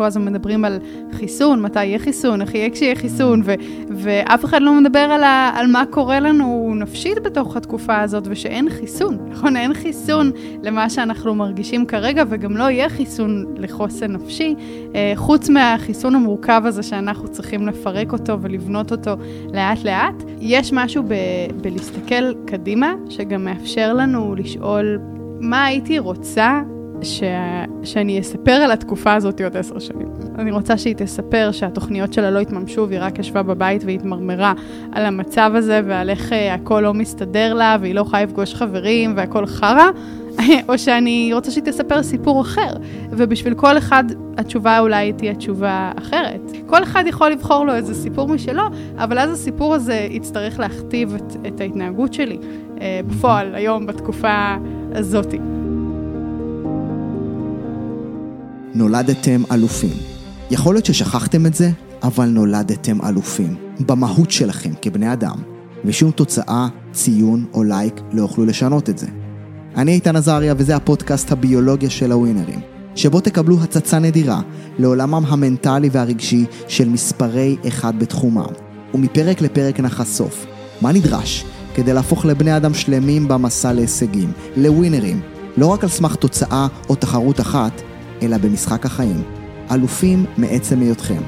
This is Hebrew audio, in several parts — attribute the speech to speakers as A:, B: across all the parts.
A: כל הזמן מדברים על חיסון, מתי יהיה חיסון, איך יהיה כשיהיה חיסון, ו, ואף אחד לא מדבר על, ה, על מה קורה לנו נפשית בתוך התקופה הזאת, ושאין חיסון, נכון? אין חיסון למה שאנחנו מרגישים כרגע, וגם לא יהיה חיסון לחוסן נפשי, אה, חוץ מהחיסון המורכב הזה שאנחנו צריכים לפרק אותו ולבנות אותו לאט-לאט. יש משהו ב, בלהסתכל קדימה, שגם מאפשר לנו לשאול מה הייתי רוצה ש... שאני אספר על התקופה הזאת עוד עשר שנים. אני רוצה שהיא תספר שהתוכניות שלה לא התממשו והיא רק ישבה בבית והתמרמרה על המצב הזה ועל איך אה, הכל לא מסתדר לה והיא לא יכולה לפגוש חברים והכל חרא, או שאני רוצה שהיא תספר סיפור אחר. ובשביל כל אחד התשובה אולי תהיה תשובה אחרת. כל אחד יכול לבחור לו איזה סיפור משלו, אבל אז הסיפור הזה יצטרך להכתיב את, את ההתנהגות שלי אה, בפועל, היום, בתקופה הזאתי.
B: נולדתם אלופים. יכול להיות ששכחתם את זה, אבל נולדתם אלופים. במהות שלכם כבני אדם. ושום תוצאה, ציון או לייק לא יוכלו לשנות את זה. אני איתן עזריה וזה הפודקאסט הביולוגיה של הווינרים, שבו תקבלו הצצה נדירה לעולמם המנטלי והרגשי של מספרי אחד בתחומם. ומפרק לפרק נחשוף מה נדרש כדי להפוך לבני אדם שלמים במסע להישגים, לווינרים, לא רק על סמך תוצאה או תחרות אחת, אלא במשחק החיים. אלופים מעצם היותכם,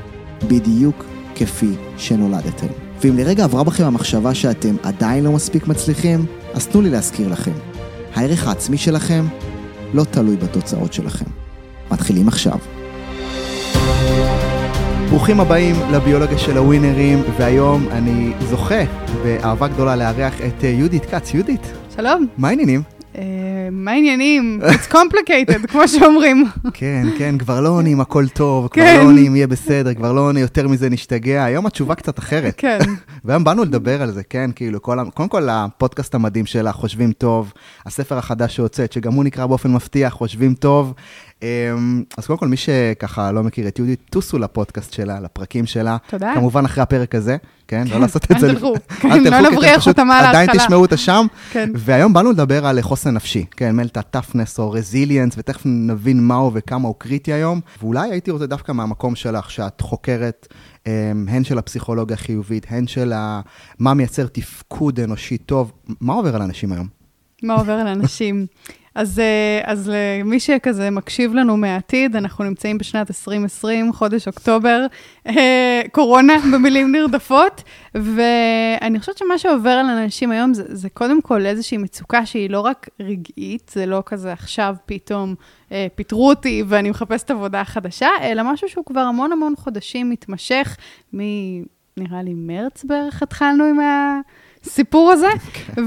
B: בדיוק כפי שנולדתם. ואם לרגע עברה בכם המחשבה שאתם עדיין לא מספיק מצליחים, אז תנו לי להזכיר לכם. הערך העצמי שלכם לא תלוי בתוצאות שלכם. מתחילים עכשיו. ברוכים הבאים לביולוגיה של הווינרים, והיום אני זוכה באהבה גדולה לארח את יהודית כץ. יהודית.
A: שלום.
B: מה העניינים?
A: מה העניינים? It's complicated, כמו שאומרים.
B: כן, כן, כבר לא עונים הכל טוב, כבר לא עונים יהיה בסדר, כבר לא עונים יותר מזה נשתגע. היום התשובה קצת אחרת.
A: כן.
B: והיום באנו לדבר על זה, כן, כאילו, קודם כל הפודקאסט המדהים שלה, חושבים טוב, הספר החדש שהוצאת, שגם הוא נקרא באופן מפתיע, חושבים טוב. אז קודם כל, מי שככה לא מכיר את יהודית, טוסו לפודקאסט שלה, לפרקים שלה.
A: תודה.
B: כמובן אחרי הפרק הזה, כן? לא לעשות את זה.
A: אל תלכו, לא נבריח אותם על ההתחלה.
B: עדיין תשמעו אותה שם.
A: כן.
B: והיום באנו לדבר על חוסן נפשי, כן, מלטה טפנס או רזיליאנס, ותכף נבין מהו וכמה הוא קריטי היום. ואולי הייתי רוצה דווקא מהמקום שלך, שאת חוקרת הן של הפסיכולוגיה החיובית, הן של מה מייצר תפקוד אנושי טוב. מה עובר על אנשים היום?
A: מה עובר על אנשים? אז, אז למי שכזה מקשיב לנו מהעתיד, אנחנו נמצאים בשנת 2020, חודש אוקטובר, קורונה במילים נרדפות, ואני חושבת שמה שעובר על אנשים היום זה, זה קודם כל איזושהי מצוקה שהיא לא רק רגעית, זה לא כזה עכשיו פתאום אה, פיטרו אותי ואני מחפשת עבודה חדשה, אלא משהו שהוא כבר המון המון חודשים מתמשך, מנראה לי מרץ בערך התחלנו עם ה... הסיפור הזה, כן.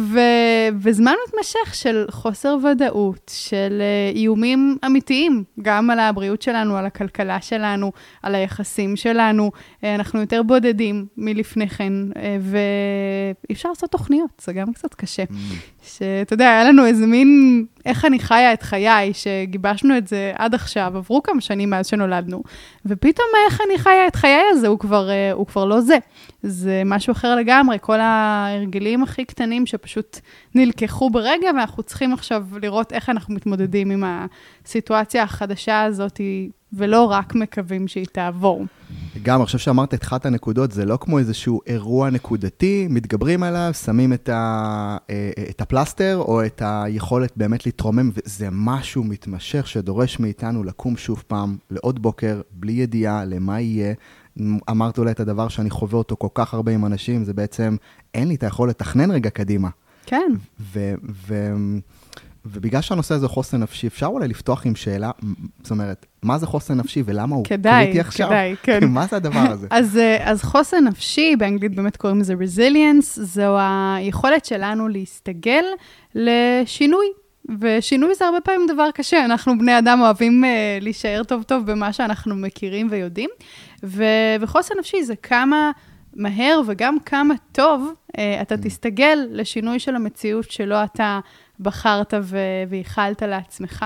A: וזמן מתמשך של חוסר ודאות, של uh, איומים אמיתיים, גם על הבריאות שלנו, על הכלכלה שלנו, על היחסים שלנו. Uh, אנחנו יותר בודדים מלפני כן, uh, ואי אפשר לעשות תוכניות, זה גם קצת קשה. Mm. שאתה יודע, היה לנו איזה מין, איך אני חיה את חיי, שגיבשנו את זה עד עכשיו, עברו כמה שנים מאז שנולדנו, ופתאום איך אני חיה את חיי הזה, הוא כבר, הוא כבר לא זה. זה משהו אחר לגמרי, כל ההרגלים הכי קטנים שפשוט נלקחו ברגע, ואנחנו צריכים עכשיו לראות איך אנחנו מתמודדים עם הסיטואציה החדשה הזאת, ולא רק מקווים שהיא תעבור.
B: גם, חושב שאמרת את אחת הנקודות, זה לא כמו איזשהו אירוע נקודתי, מתגברים עליו, שמים את, ה, אה, את הפלסטר, או את היכולת באמת להתרומם, וזה משהו מתמשך שדורש מאיתנו לקום שוב פעם לעוד בוקר, בלי ידיעה למה יהיה. אמרת אולי את הדבר שאני חווה אותו כל כך הרבה עם אנשים, זה בעצם, אין לי את היכולת לתכנן רגע קדימה.
A: כן.
B: ו- ו- ובגלל שהנושא הזה חוסן נפשי, אפשר אולי לפתוח עם שאלה, זאת אומרת, מה זה חוסן נפשי ולמה הוא
A: כדאי,
B: קריטי עכשיו?
A: כדאי, כן.
B: מה זה הדבר הזה?
A: אז, אה, אז חוסן נפשי, באנגלית באמת קוראים לזה resilience, זו היכולת שלנו להסתגל לשינוי. ושינוי זה הרבה פעמים דבר קשה, אנחנו בני אדם אוהבים uh, להישאר טוב טוב במה שאנחנו מכירים ויודעים, ו- וחוסן נפשי זה כמה מהר וגם כמה טוב uh, אתה mm. תסתגל לשינוי של המציאות שלא אתה בחרת וייחלת לעצמך.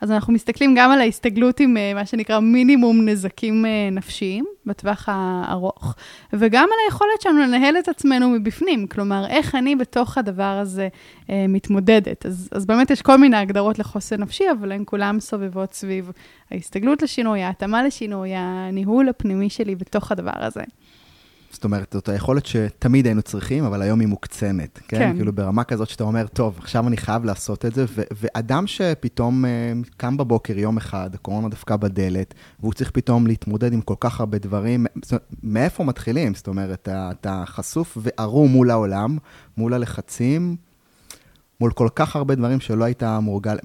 A: אז אנחנו מסתכלים גם על ההסתגלות עם uh, מה שנקרא מינימום נזקים uh, נפשיים, בטווח הארוך, וגם על היכולת שלנו לנהל את עצמנו מבפנים, כלומר, איך אני בתוך הדבר הזה אה, מתמודדת. אז, אז באמת יש כל מיני הגדרות לחוסן נפשי, אבל הן כולן סובבות סביב ההסתגלות לשינוי, ההתאמה לשינוי, הניהול הפנימי שלי בתוך הדבר הזה.
B: זאת אומרת, זאת היכולת שתמיד היינו צריכים, אבל היום היא מוקצנת, כן? כן. כאילו ברמה כזאת שאתה אומר, טוב, עכשיו אני חייב לעשות את זה, ו- ואדם שפתאום uh, קם בבוקר יום אחד, הקורונה דפקה בדלת, והוא צריך פתאום להתמודד עם כל כך הרבה דברים, אומרת, מאיפה מתחילים? זאת אומרת, אתה, אתה חשוף וערום מול העולם, מול הלחצים, מול כל כך הרבה דברים שלא היית מורגל,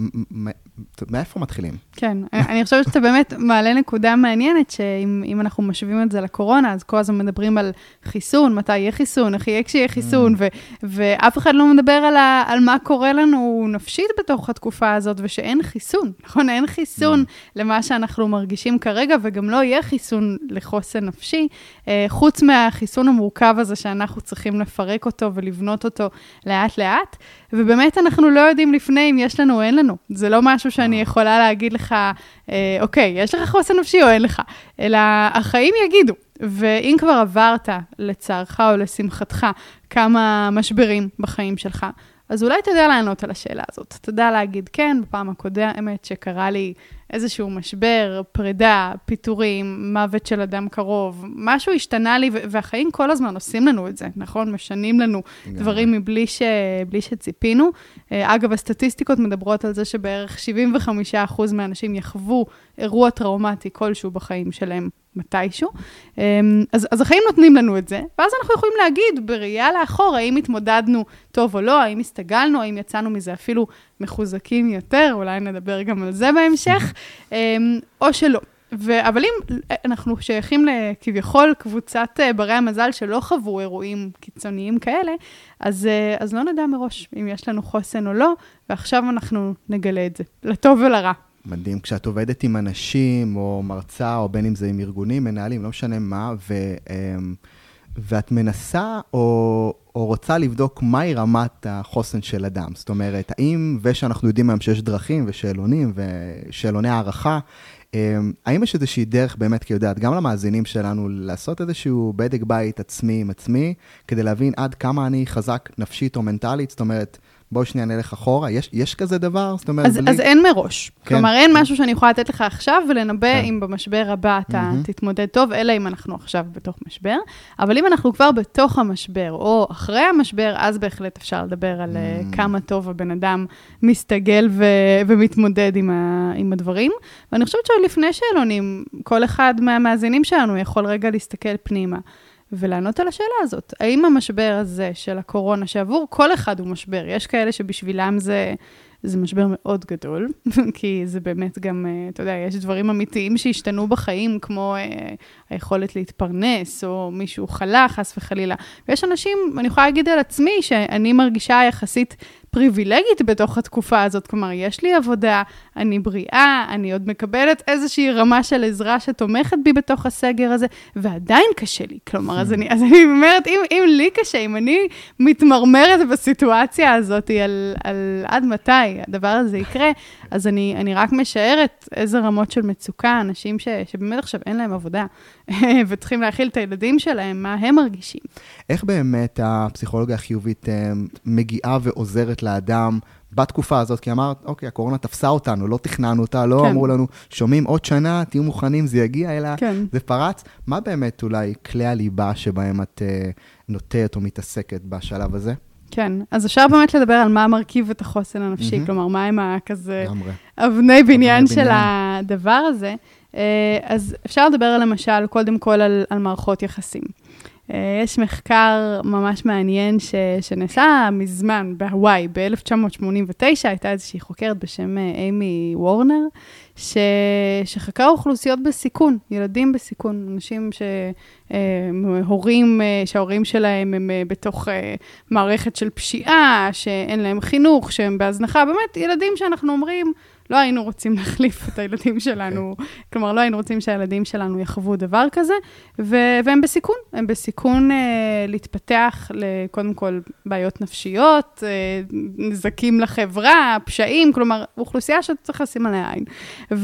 B: מאיפה מתחילים?
A: כן, אני חושבת שאתה באמת מעלה נקודה מעניינת, שאם אנחנו משווים את זה לקורונה, אז כל הזמן מדברים על חיסון, מתי יהיה חיסון, איך יהיה כשיהיה חיסון, mm. ואף אחד לא מדבר על, ה- על מה קורה לנו נפשית בתוך התקופה הזאת, ושאין חיסון, נכון? אין חיסון mm. למה שאנחנו מרגישים כרגע, וגם לא יהיה חיסון לחוסן נפשי, אה, חוץ מהחיסון המורכב הזה שאנחנו צריכים לפרק אותו ולבנות אותו לאט-לאט, ובאמת אנחנו לא יודעים לפני אם יש לנו או אין לנו. זה לא משהו שאני יכולה להגיד לך, אה, אוקיי, יש לך חוסן נפשי או אין לך, אלא החיים יגידו. ואם כבר עברת, לצערך או לשמחתך, כמה משברים בחיים שלך, אז אולי תדע לענות על השאלה הזאת. תדע להגיד, כן, בפעם הקודמת שקרה לי איזשהו משבר, פרידה, פיטורים, מוות של אדם קרוב, משהו השתנה לי, והחיים כל הזמן עושים לנו את זה, נכון? משנים לנו דברים מבלי ש... שציפינו. אה, אגב, הסטטיסטיקות מדברות על זה שבערך 75% מהאנשים יחוו אירוע טראומטי כלשהו בחיים שלהם מתישהו. אמ, אז, אז החיים נותנים לנו את זה, ואז אנחנו יכולים להגיד בראייה לאחור, האם התמודדנו טוב או לא, האם הסתגלנו, האם יצאנו מזה אפילו מחוזקים יותר, אולי נדבר גם על זה בהמשך, אמ, או שלא. ו... אבל אם אנחנו שייכים לכביכול קבוצת אה, ברי המזל שלא חוו אירועים קיצוניים כאלה, אז, אה, אז לא נדע מראש אם יש לנו חוסן או לא, ועכשיו אנחנו נגלה את זה, לטוב ולרע.
B: מדהים. כשאת עובדת עם אנשים, או מרצה, או בין אם זה עם ארגונים, מנהלים, לא משנה מה, ו, אמ, ואת מנסה או, או רוצה לבדוק מהי רמת החוסן של אדם. זאת אומרת, האם, ושאנחנו יודעים היום שיש דרכים ושאלונים ושאלוני הערכה, אמ, האם יש איזושהי דרך באמת, כי יודעת, גם למאזינים שלנו, לעשות איזשהו בדק בית עצמי עם עצמי, כדי להבין עד כמה אני חזק נפשית או מנטלית, זאת אומרת, בואו שנייה נלך אחורה, יש, יש כזה דבר? זאת אומרת,
A: אז, בלי... אז אין מראש. כן. כלומר, אין משהו שאני יכולה לתת לך עכשיו ולנבא כן. אם במשבר הבא אתה mm-hmm. תתמודד טוב, אלא אם אנחנו עכשיו בתוך משבר. אבל אם אנחנו כבר בתוך המשבר, או אחרי המשבר, אז בהחלט אפשר לדבר על mm-hmm. כמה טוב הבן אדם מסתגל ו- ומתמודד עם, ה- עם הדברים. ואני חושבת שעוד לפני שאלונים, כל אחד מהמאזינים שלנו יכול רגע להסתכל פנימה. ולענות על השאלה הזאת. האם המשבר הזה של הקורונה, שעבור כל אחד הוא משבר, יש כאלה שבשבילם זה, זה משבר מאוד גדול, כי זה באמת גם, אה, אתה יודע, יש דברים אמיתיים שהשתנו בחיים, כמו אה, היכולת להתפרנס, או מישהו חלה, חס וחלילה. ויש אנשים, אני יכולה להגיד על עצמי, שאני מרגישה יחסית פריבילגית בתוך התקופה הזאת. כלומר, יש לי עבודה, אני בריאה, אני עוד מקבלת איזושהי רמה של עזרה שתומכת בי בתוך הסגר הזה, ועדיין קשה לי. כלומר, אז אני, אז אני אומרת, אם, אם לי קשה, אם אני מתמרמרת בסיטואציה הזאת על, על עד מתי הדבר הזה יקרה, אז אני, אני רק משערת איזה רמות של מצוקה, אנשים ש, שבאמת עכשיו אין להם עבודה, וצריכים להאכיל את הילדים שלהם, מה הם מרגישים.
B: איך באמת הפסיכולוגיה החיובית אה, מגיעה ועוזרת לאדם בתקופה הזאת? כי אמרת, אוקיי, הקורונה תפסה אותנו, לא תכננו אותה, לא כן. אמרו לנו, שומעים עוד שנה, תהיו מוכנים, זה יגיע, אלא כן. זה פרץ. מה באמת אולי כלי הליבה שבהם את uh, נוטרת או מתעסקת בשלב הזה?
A: כן, אז אפשר באמת לדבר על מה מרכיב את החוסן הנפשי, mm-hmm. כלומר, מה הם הכזה אבני בניין של הדבר הזה. אה, אז אפשר לדבר למשל, קודם כל על, על מערכות יחסים. אה, יש מחקר ממש מעניין ש, שנעשה מזמן בהוואי, ב-1989, הייתה איזושהי חוקרת בשם אה, אימי וורנר, ש, שחקרה אוכלוסיות בסיכון, ילדים בסיכון, אנשים שהורים, שההורים שלהם הם בתוך מערכת של פשיעה, שאין להם חינוך, שהם בהזנחה, באמת ילדים שאנחנו אומרים, לא היינו רוצים להחליף את הילדים שלנו, okay. כלומר, לא היינו רוצים שהילדים שלנו יחוו דבר כזה, ו- והם בסיכון, הם בסיכון uh, להתפתח לקודם כל בעיות נפשיות, uh, נזקים לחברה, פשעים, כלומר, אוכלוסייה שצריך לשים עליה עין.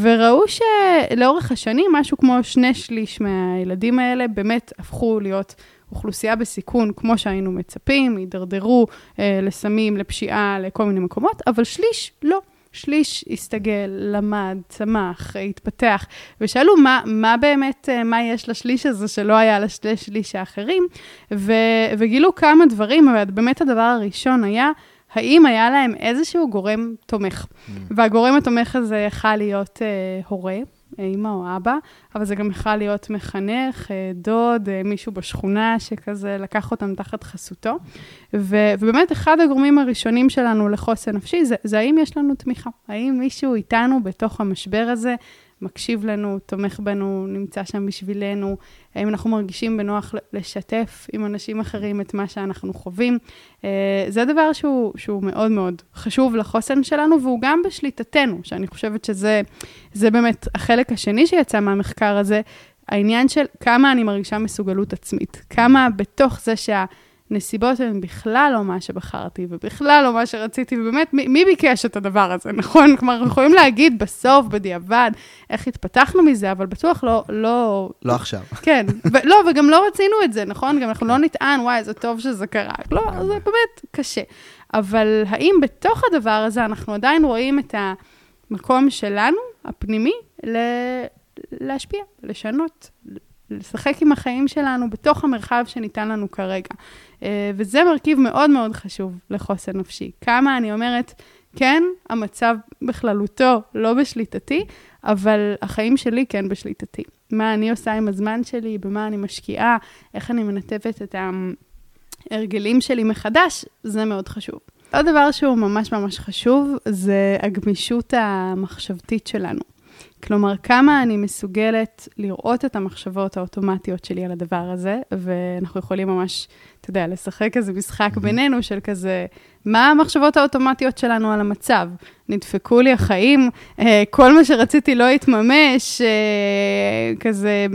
A: וראו שלאורך השנים, משהו כמו שני שליש מהילדים האלה באמת הפכו להיות... אוכלוסייה בסיכון, כמו שהיינו מצפים, הידרדרו אה, לסמים, לפשיעה, לכל מיני מקומות, אבל שליש לא. שליש הסתגל, למד, צמח, התפתח, ושאלו מה, מה באמת, אה, מה יש לשליש הזה שלא היה לשני שליש האחרים, ו, וגילו כמה דברים, אבל באמת הדבר הראשון היה, האם היה להם איזשהו גורם תומך. Mm. והגורם התומך הזה יכל להיות אה, הורה, אימא או אבא, אבל זה גם יכול להיות מחנך, אה, דוד, אה, מישהו בשכונה שכזה לקח אותם תחת חסותו. ו- ובאמת, אחד הגורמים הראשונים שלנו לחוסן נפשי זה, זה האם יש לנו תמיכה. האם מישהו איתנו בתוך המשבר הזה מקשיב לנו, תומך בנו, נמצא שם בשבילנו, האם אנחנו מרגישים בנוח לשתף עם אנשים אחרים את מה שאנחנו חווים. אה, זה דבר שהוא, שהוא מאוד מאוד חשוב לחוסן שלנו, והוא גם בשליטתנו, שאני חושבת שזה באמת החלק השני שיצא מהמחקר הזה, העניין של כמה אני מרגישה מסוגלות עצמית, כמה בתוך זה שה... נסיבות הן בכלל לא מה שבחרתי, ובכלל לא מה שרציתי, ובאמת, מי, מי ביקש את הדבר הזה, נכון? כלומר, אנחנו יכולים להגיד בסוף, בדיעבד, איך התפתחנו מזה, אבל בטוח לא... לא,
B: לא עכשיו.
A: כן, ו- לא, וגם לא רצינו את זה, נכון? גם אנחנו לא נטען, וואי, זה טוב שזה קרה. לא, זה באמת קשה. אבל האם בתוך הדבר הזה אנחנו עדיין רואים את המקום שלנו, הפנימי, ל- להשפיע, לשנות, לשחק עם החיים שלנו בתוך המרחב שניתן לנו כרגע. אה, וזה מרכיב מאוד מאוד חשוב לחוסן נפשי. כמה אני אומרת, כן, המצב בכללותו לא בשליטתי, אבל החיים שלי כן בשליטתי. מה אני עושה עם הזמן שלי, במה אני משקיעה, איך אני מנתבת את ההרגלים שלי מחדש, זה מאוד חשוב. עוד דבר שהוא ממש ממש חשוב, זה הגמישות המחשבתית שלנו. כלומר, כמה אני מסוגלת לראות את המחשבות האוטומטיות שלי על הדבר הזה, ואנחנו יכולים ממש, אתה יודע, לשחק איזה משחק בינינו של כזה, מה המחשבות האוטומטיות שלנו על המצב? נדפקו לי החיים, אה, כל מה שרציתי לא התממש, אה, כזה,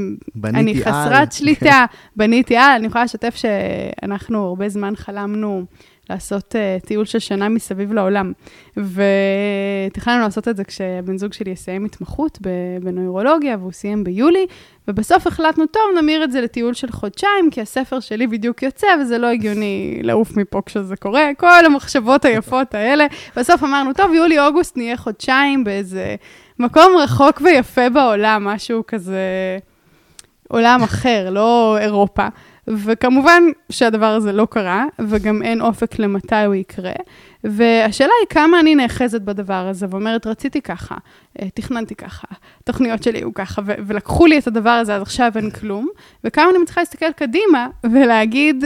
A: אני חסרת על. שליטה, בניתי על. אני יכולה לשתף שאנחנו הרבה זמן חלמנו לעשות uh, טיול של שנה מסביב לעולם. ותכננו לעשות את זה כשבן זוג שלי יסיים התמחות בנוירולוגיה, והוא סיים ביולי, ובסוף החלטנו, טוב, נמיר את זה לטיול של חודשיים, כי הספר שלי בדיוק יוצא, וזה לא הגיוני לעוף מפה כשזה קורה, כל המחשבות היפות האלה. בסוף אמרנו, טוב, יולי-אוגוסט נהיה חודשיים באיזה מקום רחוק ויפה בעולם, משהו כזה עולם אחר, לא אירופה. וכמובן שהדבר הזה לא קרה, וגם אין אופק למתי הוא יקרה. והשאלה היא כמה אני נאחזת בדבר הזה, ואומרת, רציתי ככה, אה, תכננתי ככה, התוכניות שלי היו ככה, ולקחו לי את הדבר הזה, אז עכשיו אין כלום, וכמה אני מצליחה להסתכל קדימה ולהגיד,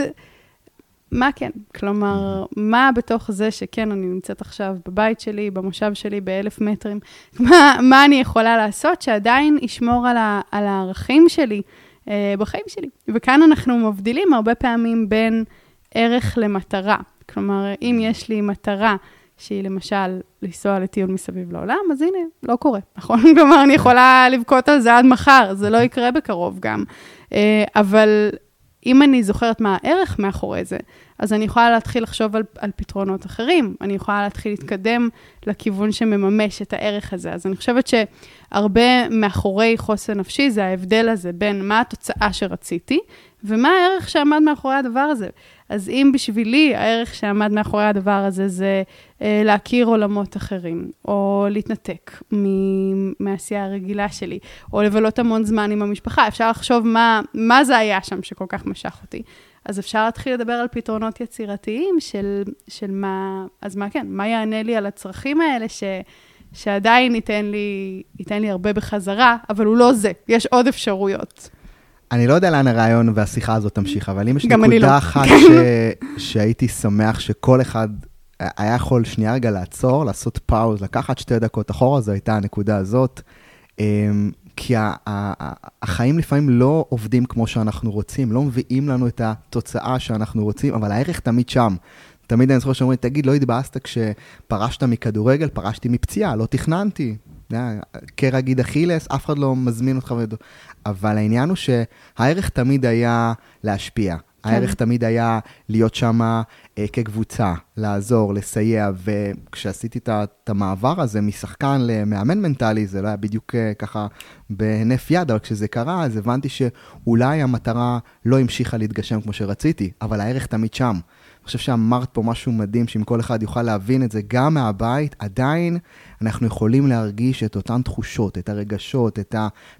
A: מה כן? כלומר, מה בתוך זה שכן, אני נמצאת עכשיו בבית שלי, במושב שלי, באלף מטרים, מה, מה אני יכולה לעשות שעדיין ישמור על, ה- על הערכים שלי? אה, בחיים שלי. וכאן אנחנו מבדילים הרבה פעמים בין ערך למטרה. כלומר, אם יש לי מטרה שהיא למשל לנסוע לטיול מסביב לעולם, אז הנה, לא קורה, נכון? כלומר, אני יכולה לבכות על זה עד מחר, זה לא יקרה בקרוב גם. אה, אבל אם אני זוכרת מה הערך מאחורי זה, אז אני יכולה להתחיל לחשוב על, על פתרונות אחרים, אני יכולה להתחיל להתקדם לכיוון שמממש את הערך הזה. אז אני חושבת שהרבה מאחורי חוסן נפשי זה ההבדל הזה בין מה התוצאה שרציתי, ומה הערך שעמד מאחורי הדבר הזה. אז אם בשבילי הערך שעמד מאחורי הדבר הזה זה אה, להכיר עולמות אחרים, או להתנתק מהעשייה הרגילה שלי, או לבלות המון זמן עם המשפחה, אפשר לחשוב מה, מה זה היה שם שכל כך משך אותי. אז אפשר להתחיל לדבר על פתרונות יצירתיים של, של מה, אז מה כן, מה יענה לי על הצרכים האלה ש, שעדיין ייתן לי, ייתן לי הרבה בחזרה, אבל הוא לא זה, יש עוד אפשרויות.
B: אני לא יודע לאן הרעיון והשיחה הזאת תמשיך, אבל אם יש נקודה לא. אחת ש... שהייתי שמח שכל אחד היה יכול שנייה רגע לעצור, לעשות פאוז, לקחת שתי דקות אחורה, זו הייתה הנקודה הזאת. אמ, כי החיים לפעמים לא עובדים כמו שאנחנו רוצים, לא מביאים לנו את התוצאה שאנחנו רוצים, אבל הערך תמיד שם. תמיד אני זוכר שאומרים, תגיד, לא התבאסת כשפרשת מכדורגל, פרשתי מפציעה, לא תכננתי. קרע גיד אכילס, אף אחד לא מזמין אותך. אבל העניין הוא שהערך תמיד היה להשפיע. כן. הערך תמיד היה להיות שם אה, כקבוצה, לעזור, לסייע, וכשעשיתי את המעבר הזה משחקן למאמן מנטלי, זה לא היה בדיוק אה, ככה בהינף יד, אבל כשזה קרה, אז הבנתי שאולי המטרה לא המשיכה להתגשם כמו שרציתי, אבל הערך תמיד שם. חושב שאמרת פה משהו מדהים, שאם כל אחד יוכל להבין את זה גם מהבית, עדיין אנחנו יכולים להרגיש את אותן תחושות, את הרגשות, את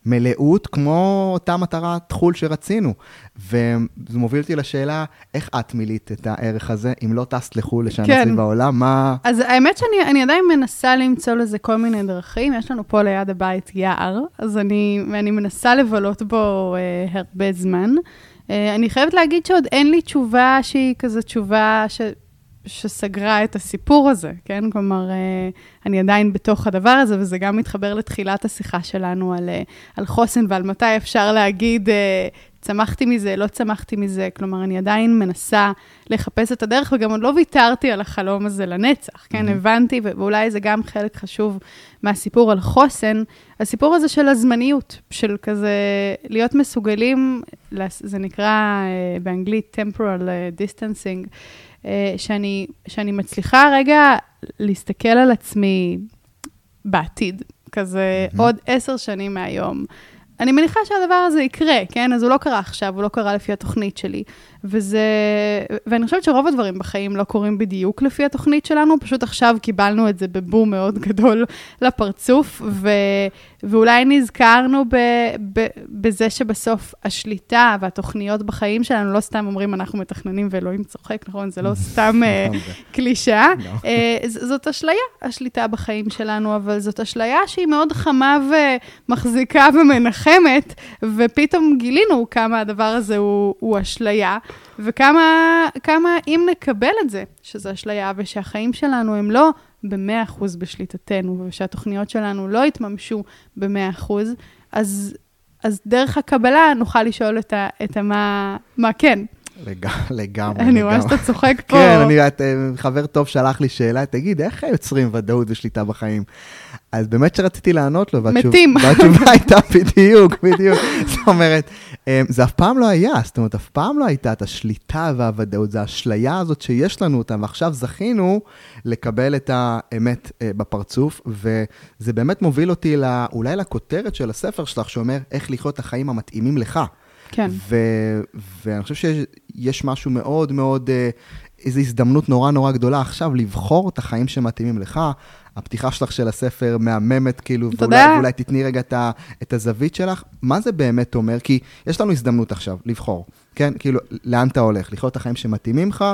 B: המלאות, כמו אותה מטרה תחול שרצינו. וזה מוביל אותי לשאלה, איך את מילאת את הערך הזה, אם לא טסת לחו"ל לשנה כן. סביב העולם, מה...
A: אז האמת שאני עדיין מנסה למצוא לזה כל מיני דרכים. יש לנו פה ליד הבית יער, אז אני, אני מנסה לבלות בו אה, הרבה זמן. אה, אני חייבת להגיד שעוד אין לי תשובה שהיא כזו תשובה ש... שסגרה את הסיפור הזה, כן? כלומר, אה, אני עדיין בתוך הדבר הזה, וזה גם מתחבר לתחילת השיחה שלנו על, אה, על חוסן ועל מתי אפשר להגיד, צמחתי מזה, לא צמחתי מזה. כלומר, אני עדיין מנסה לחפש את הדרך, וגם עוד לא ויתרתי על החלום הזה לנצח, כן? Mm-hmm. הבנתי, ואולי זה גם חלק חשוב מהסיפור על חוסן, הסיפור הזה של הזמניות, של כזה להיות מסוגלים, זה נקרא אה, באנגלית temporal אה, distancing, אה, שאני, שאני מצליחה רגע להסתכל על עצמי בעתיד, כזה mm-hmm. עוד עשר שנים מהיום. אני מניחה שהדבר הזה יקרה, כן? אז הוא לא קרה עכשיו, הוא לא קרה לפי התוכנית שלי. וזה... ואני חושבת שרוב הדברים בחיים לא קורים בדיוק לפי התוכנית שלנו, פשוט עכשיו קיבלנו את זה בבום מאוד גדול לפרצוף, ו... ואולי נזכרנו ב... ב... בזה שבסוף השליטה והתוכניות בחיים שלנו, לא סתם אומרים אנחנו מתכננים ואלוהים צוחק, נכון? זה לא סתם נכון, קלישאה. אה, זאת אשליה, השליטה בחיים שלנו, אבל זאת אשליה שהיא מאוד חמה ומחזיקה ומנחמת, ופתאום גילינו כמה הדבר הזה הוא, הוא אשליה. וכמה, אם נקבל את זה, שזו אשליה, ושהחיים שלנו הם לא ב-100% בשליטתנו, ושהתוכניות שלנו לא יתממשו ב-100%, אז, אז דרך הקבלה נוכל לשאול את, ה, את המה, מה כן.
B: לגמרי.
A: אני רואה שאתה צוחק פה.
B: כן, אני, את, אה, חבר טוב שלח לי שאלה, תגיד, איך יוצרים ודאות ושליטה בחיים? אז באמת שרציתי לענות לו. והתשובה הייתה בדיוק, בדיוק. זאת אומרת, אה, זה אף פעם לא היה, זאת אומרת, אף פעם לא הייתה את השליטה והוודאות, זה האשליה הזאת שיש לנו אותה, ועכשיו זכינו לקבל את האמת אה, בפרצוף, וזה באמת מוביל אותי אולי לכותרת של הספר שלך, שאומר איך לחיות את החיים המתאימים לך.
A: כן.
B: ו- ואני חושב שיש משהו מאוד מאוד, אה, איזו הזדמנות נורא נורא גדולה עכשיו לבחור את החיים שמתאימים לך. הפתיחה שלך של הספר מהממת, כאילו, ואולי, ואולי תתני רגע את, ה, את הזווית שלך. מה זה באמת אומר? כי יש לנו הזדמנות עכשיו לבחור, כן? כאילו, לאן אתה הולך? לחיות את החיים שמתאימים לך,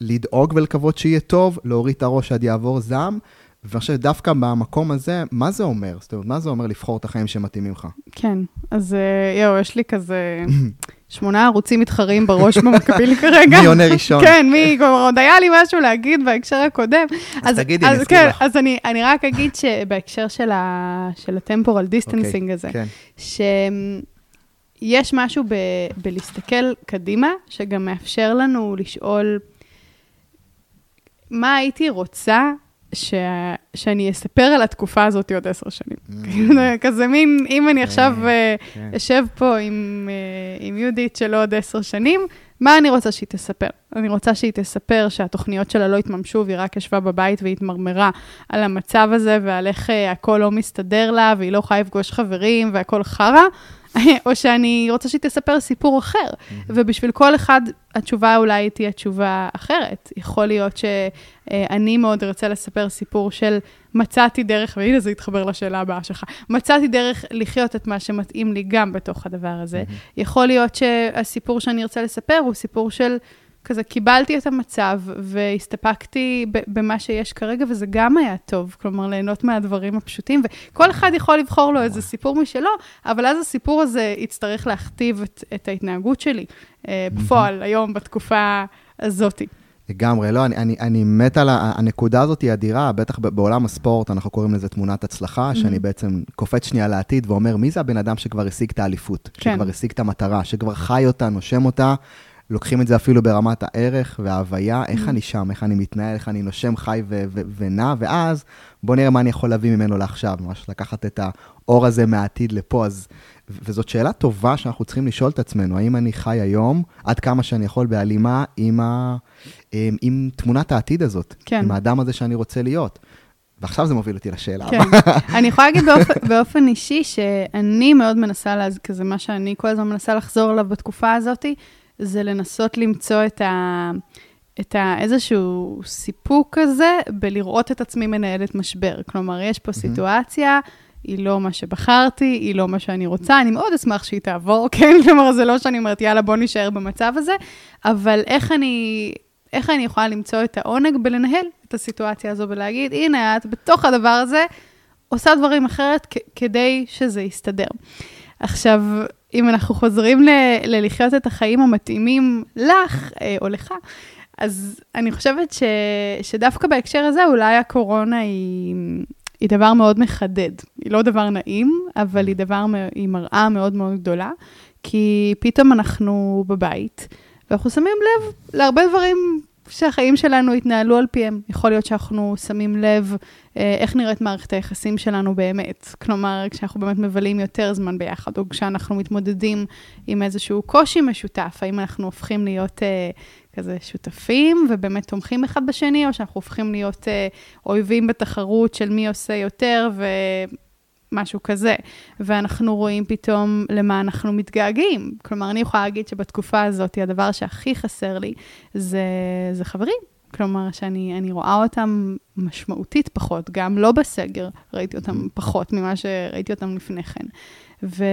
B: לדאוג ולקוות שיהיה טוב, להוריד את הראש עד יעבור זעם. ואני חושב דווקא במקום הזה, מה זה אומר? זאת אומרת, מה זה אומר לבחור את החיים שמתאימים לך?
A: כן, אז אה, יואו, יש לי כזה שמונה ערוצים מתחרים בראש במקביל כרגע.
B: מי עונה ראשון?
A: כן, מי, כלומר, עוד היה לי משהו להגיד בהקשר הקודם.
B: אז תגידי, אני אזכיר כן, לך.
A: אז אני, אני רק אגיד שבהקשר של, ה, של ה temporal distancing okay, הזה, כן. שיש משהו ב, בלהסתכל קדימה, שגם מאפשר לנו לשאול, מה הייתי רוצה ש... שאני אספר על התקופה הזאת עוד עשר שנים. Mm. כזה מין, אם אני עכשיו אה, כן. אשב פה עם, אה, עם יהודית של עוד עשר שנים, מה אני רוצה שהיא תספר? אני רוצה שהיא תספר שהתוכניות שלה לא התממשו והיא רק ישבה בבית והתמרמרה על המצב הזה ועל איך אה, הכל לא מסתדר לה והיא לא יכולה לפגוש חברים והכל חרא. או שאני רוצה שהיא תספר סיפור אחר. ובשביל כל אחד, התשובה אולי תהיה תשובה אחרת. יכול להיות שאני מאוד ארצה לספר סיפור של מצאתי דרך, והנה זה יתחבר לשאלה הבאה שלך, מצאתי דרך לחיות את מה שמתאים לי גם בתוך הדבר הזה. יכול להיות שהסיפור שאני ארצה לספר הוא סיפור של... כזה קיבלתי את המצב והסתפקתי במה שיש כרגע, וזה גם היה טוב, כלומר, ליהנות מהדברים הפשוטים, וכל אחד יכול לבחור לו איזה סיפור משלו, אבל אז הסיפור הזה יצטרך להכתיב את, את ההתנהגות שלי אה, בפועל, היום, בתקופה הזאתי.
B: לגמרי, לא, אני, אני, אני מת על הנקודה הזאת, היא אדירה, בטח בעולם הספורט, אנחנו קוראים לזה תמונת הצלחה, mm-hmm. שאני בעצם קופץ שנייה לעתיד ואומר, מי זה הבן אדם שכבר השיג את האליפות, כן. שכבר השיג את המטרה, שכבר חי אותה, נושם אותה, לוקחים את זה אפילו ברמת הערך וההוויה, איך אני שם, איך אני מתנהל, איך אני נושם, חי ו- ו- ונע, ואז בוא נראה מה אני יכול להביא ממנו לעכשיו, ממש לקחת את האור הזה מהעתיד לפה. אז, וזאת שאלה טובה שאנחנו צריכים לשאול את עצמנו, האם אני חי היום, עד כמה שאני יכול בהלימה עם, ה- עם, עם תמונת העתיד הזאת,
A: כן.
B: עם האדם הזה שאני רוצה להיות. ועכשיו זה מוביל אותי לשאלה
A: כן. אני יכולה להגיד באופן, באופן אישי שאני מאוד מנסה, לה, כזה מה שאני כל הזמן מנסה לחזור אליו בתקופה הזאת, זה לנסות למצוא את ה... את ה, איזשהו סיפוק כזה בלראות את עצמי מנהלת משבר. כלומר, יש פה סיטואציה, היא לא מה שבחרתי, היא לא מה שאני רוצה, אני מאוד אשמח שהיא תעבור, כן? כלומר, זה לא שאני אומרת, יאללה, בוא נישאר במצב הזה, אבל איך אני, איך אני יכולה למצוא את העונג בלנהל את הסיטואציה הזו ולהגיד, הנה, את בתוך הדבר הזה עושה דברים אחרת כ- כדי שזה יסתדר. עכשיו, אם אנחנו חוזרים ל- ללחיות את החיים המתאימים לך אה, או לך, אז אני חושבת ש, שדווקא בהקשר הזה, אולי הקורונה היא, היא דבר מאוד מחדד. היא לא דבר נעים, אבל היא דבר, היא מראה מאוד מאוד גדולה, כי פתאום אנחנו בבית, ואנחנו שמים לב להרבה דברים שהחיים שלנו התנהלו על פיהם. יכול להיות שאנחנו שמים לב אה, איך נראית מערכת היחסים שלנו באמת. כלומר, כשאנחנו באמת מבלים יותר זמן ביחד, או כשאנחנו מתמודדים עם איזשהו קושי משותף, האם אנחנו הופכים להיות אה, כזה שותפים ובאמת תומכים אחד בשני, או שאנחנו הופכים להיות אה, אויבים בתחרות של מי עושה יותר ו... משהו כזה, ואנחנו רואים פתאום למה אנחנו מתגעגעים. כלומר, אני יכולה להגיד שבתקופה הזאת, הדבר שהכי חסר לי זה, זה חברים. כלומר, שאני אני רואה אותם משמעותית פחות, גם לא בסגר ראיתי אותם פחות ממה שראיתי אותם לפני כן. ו,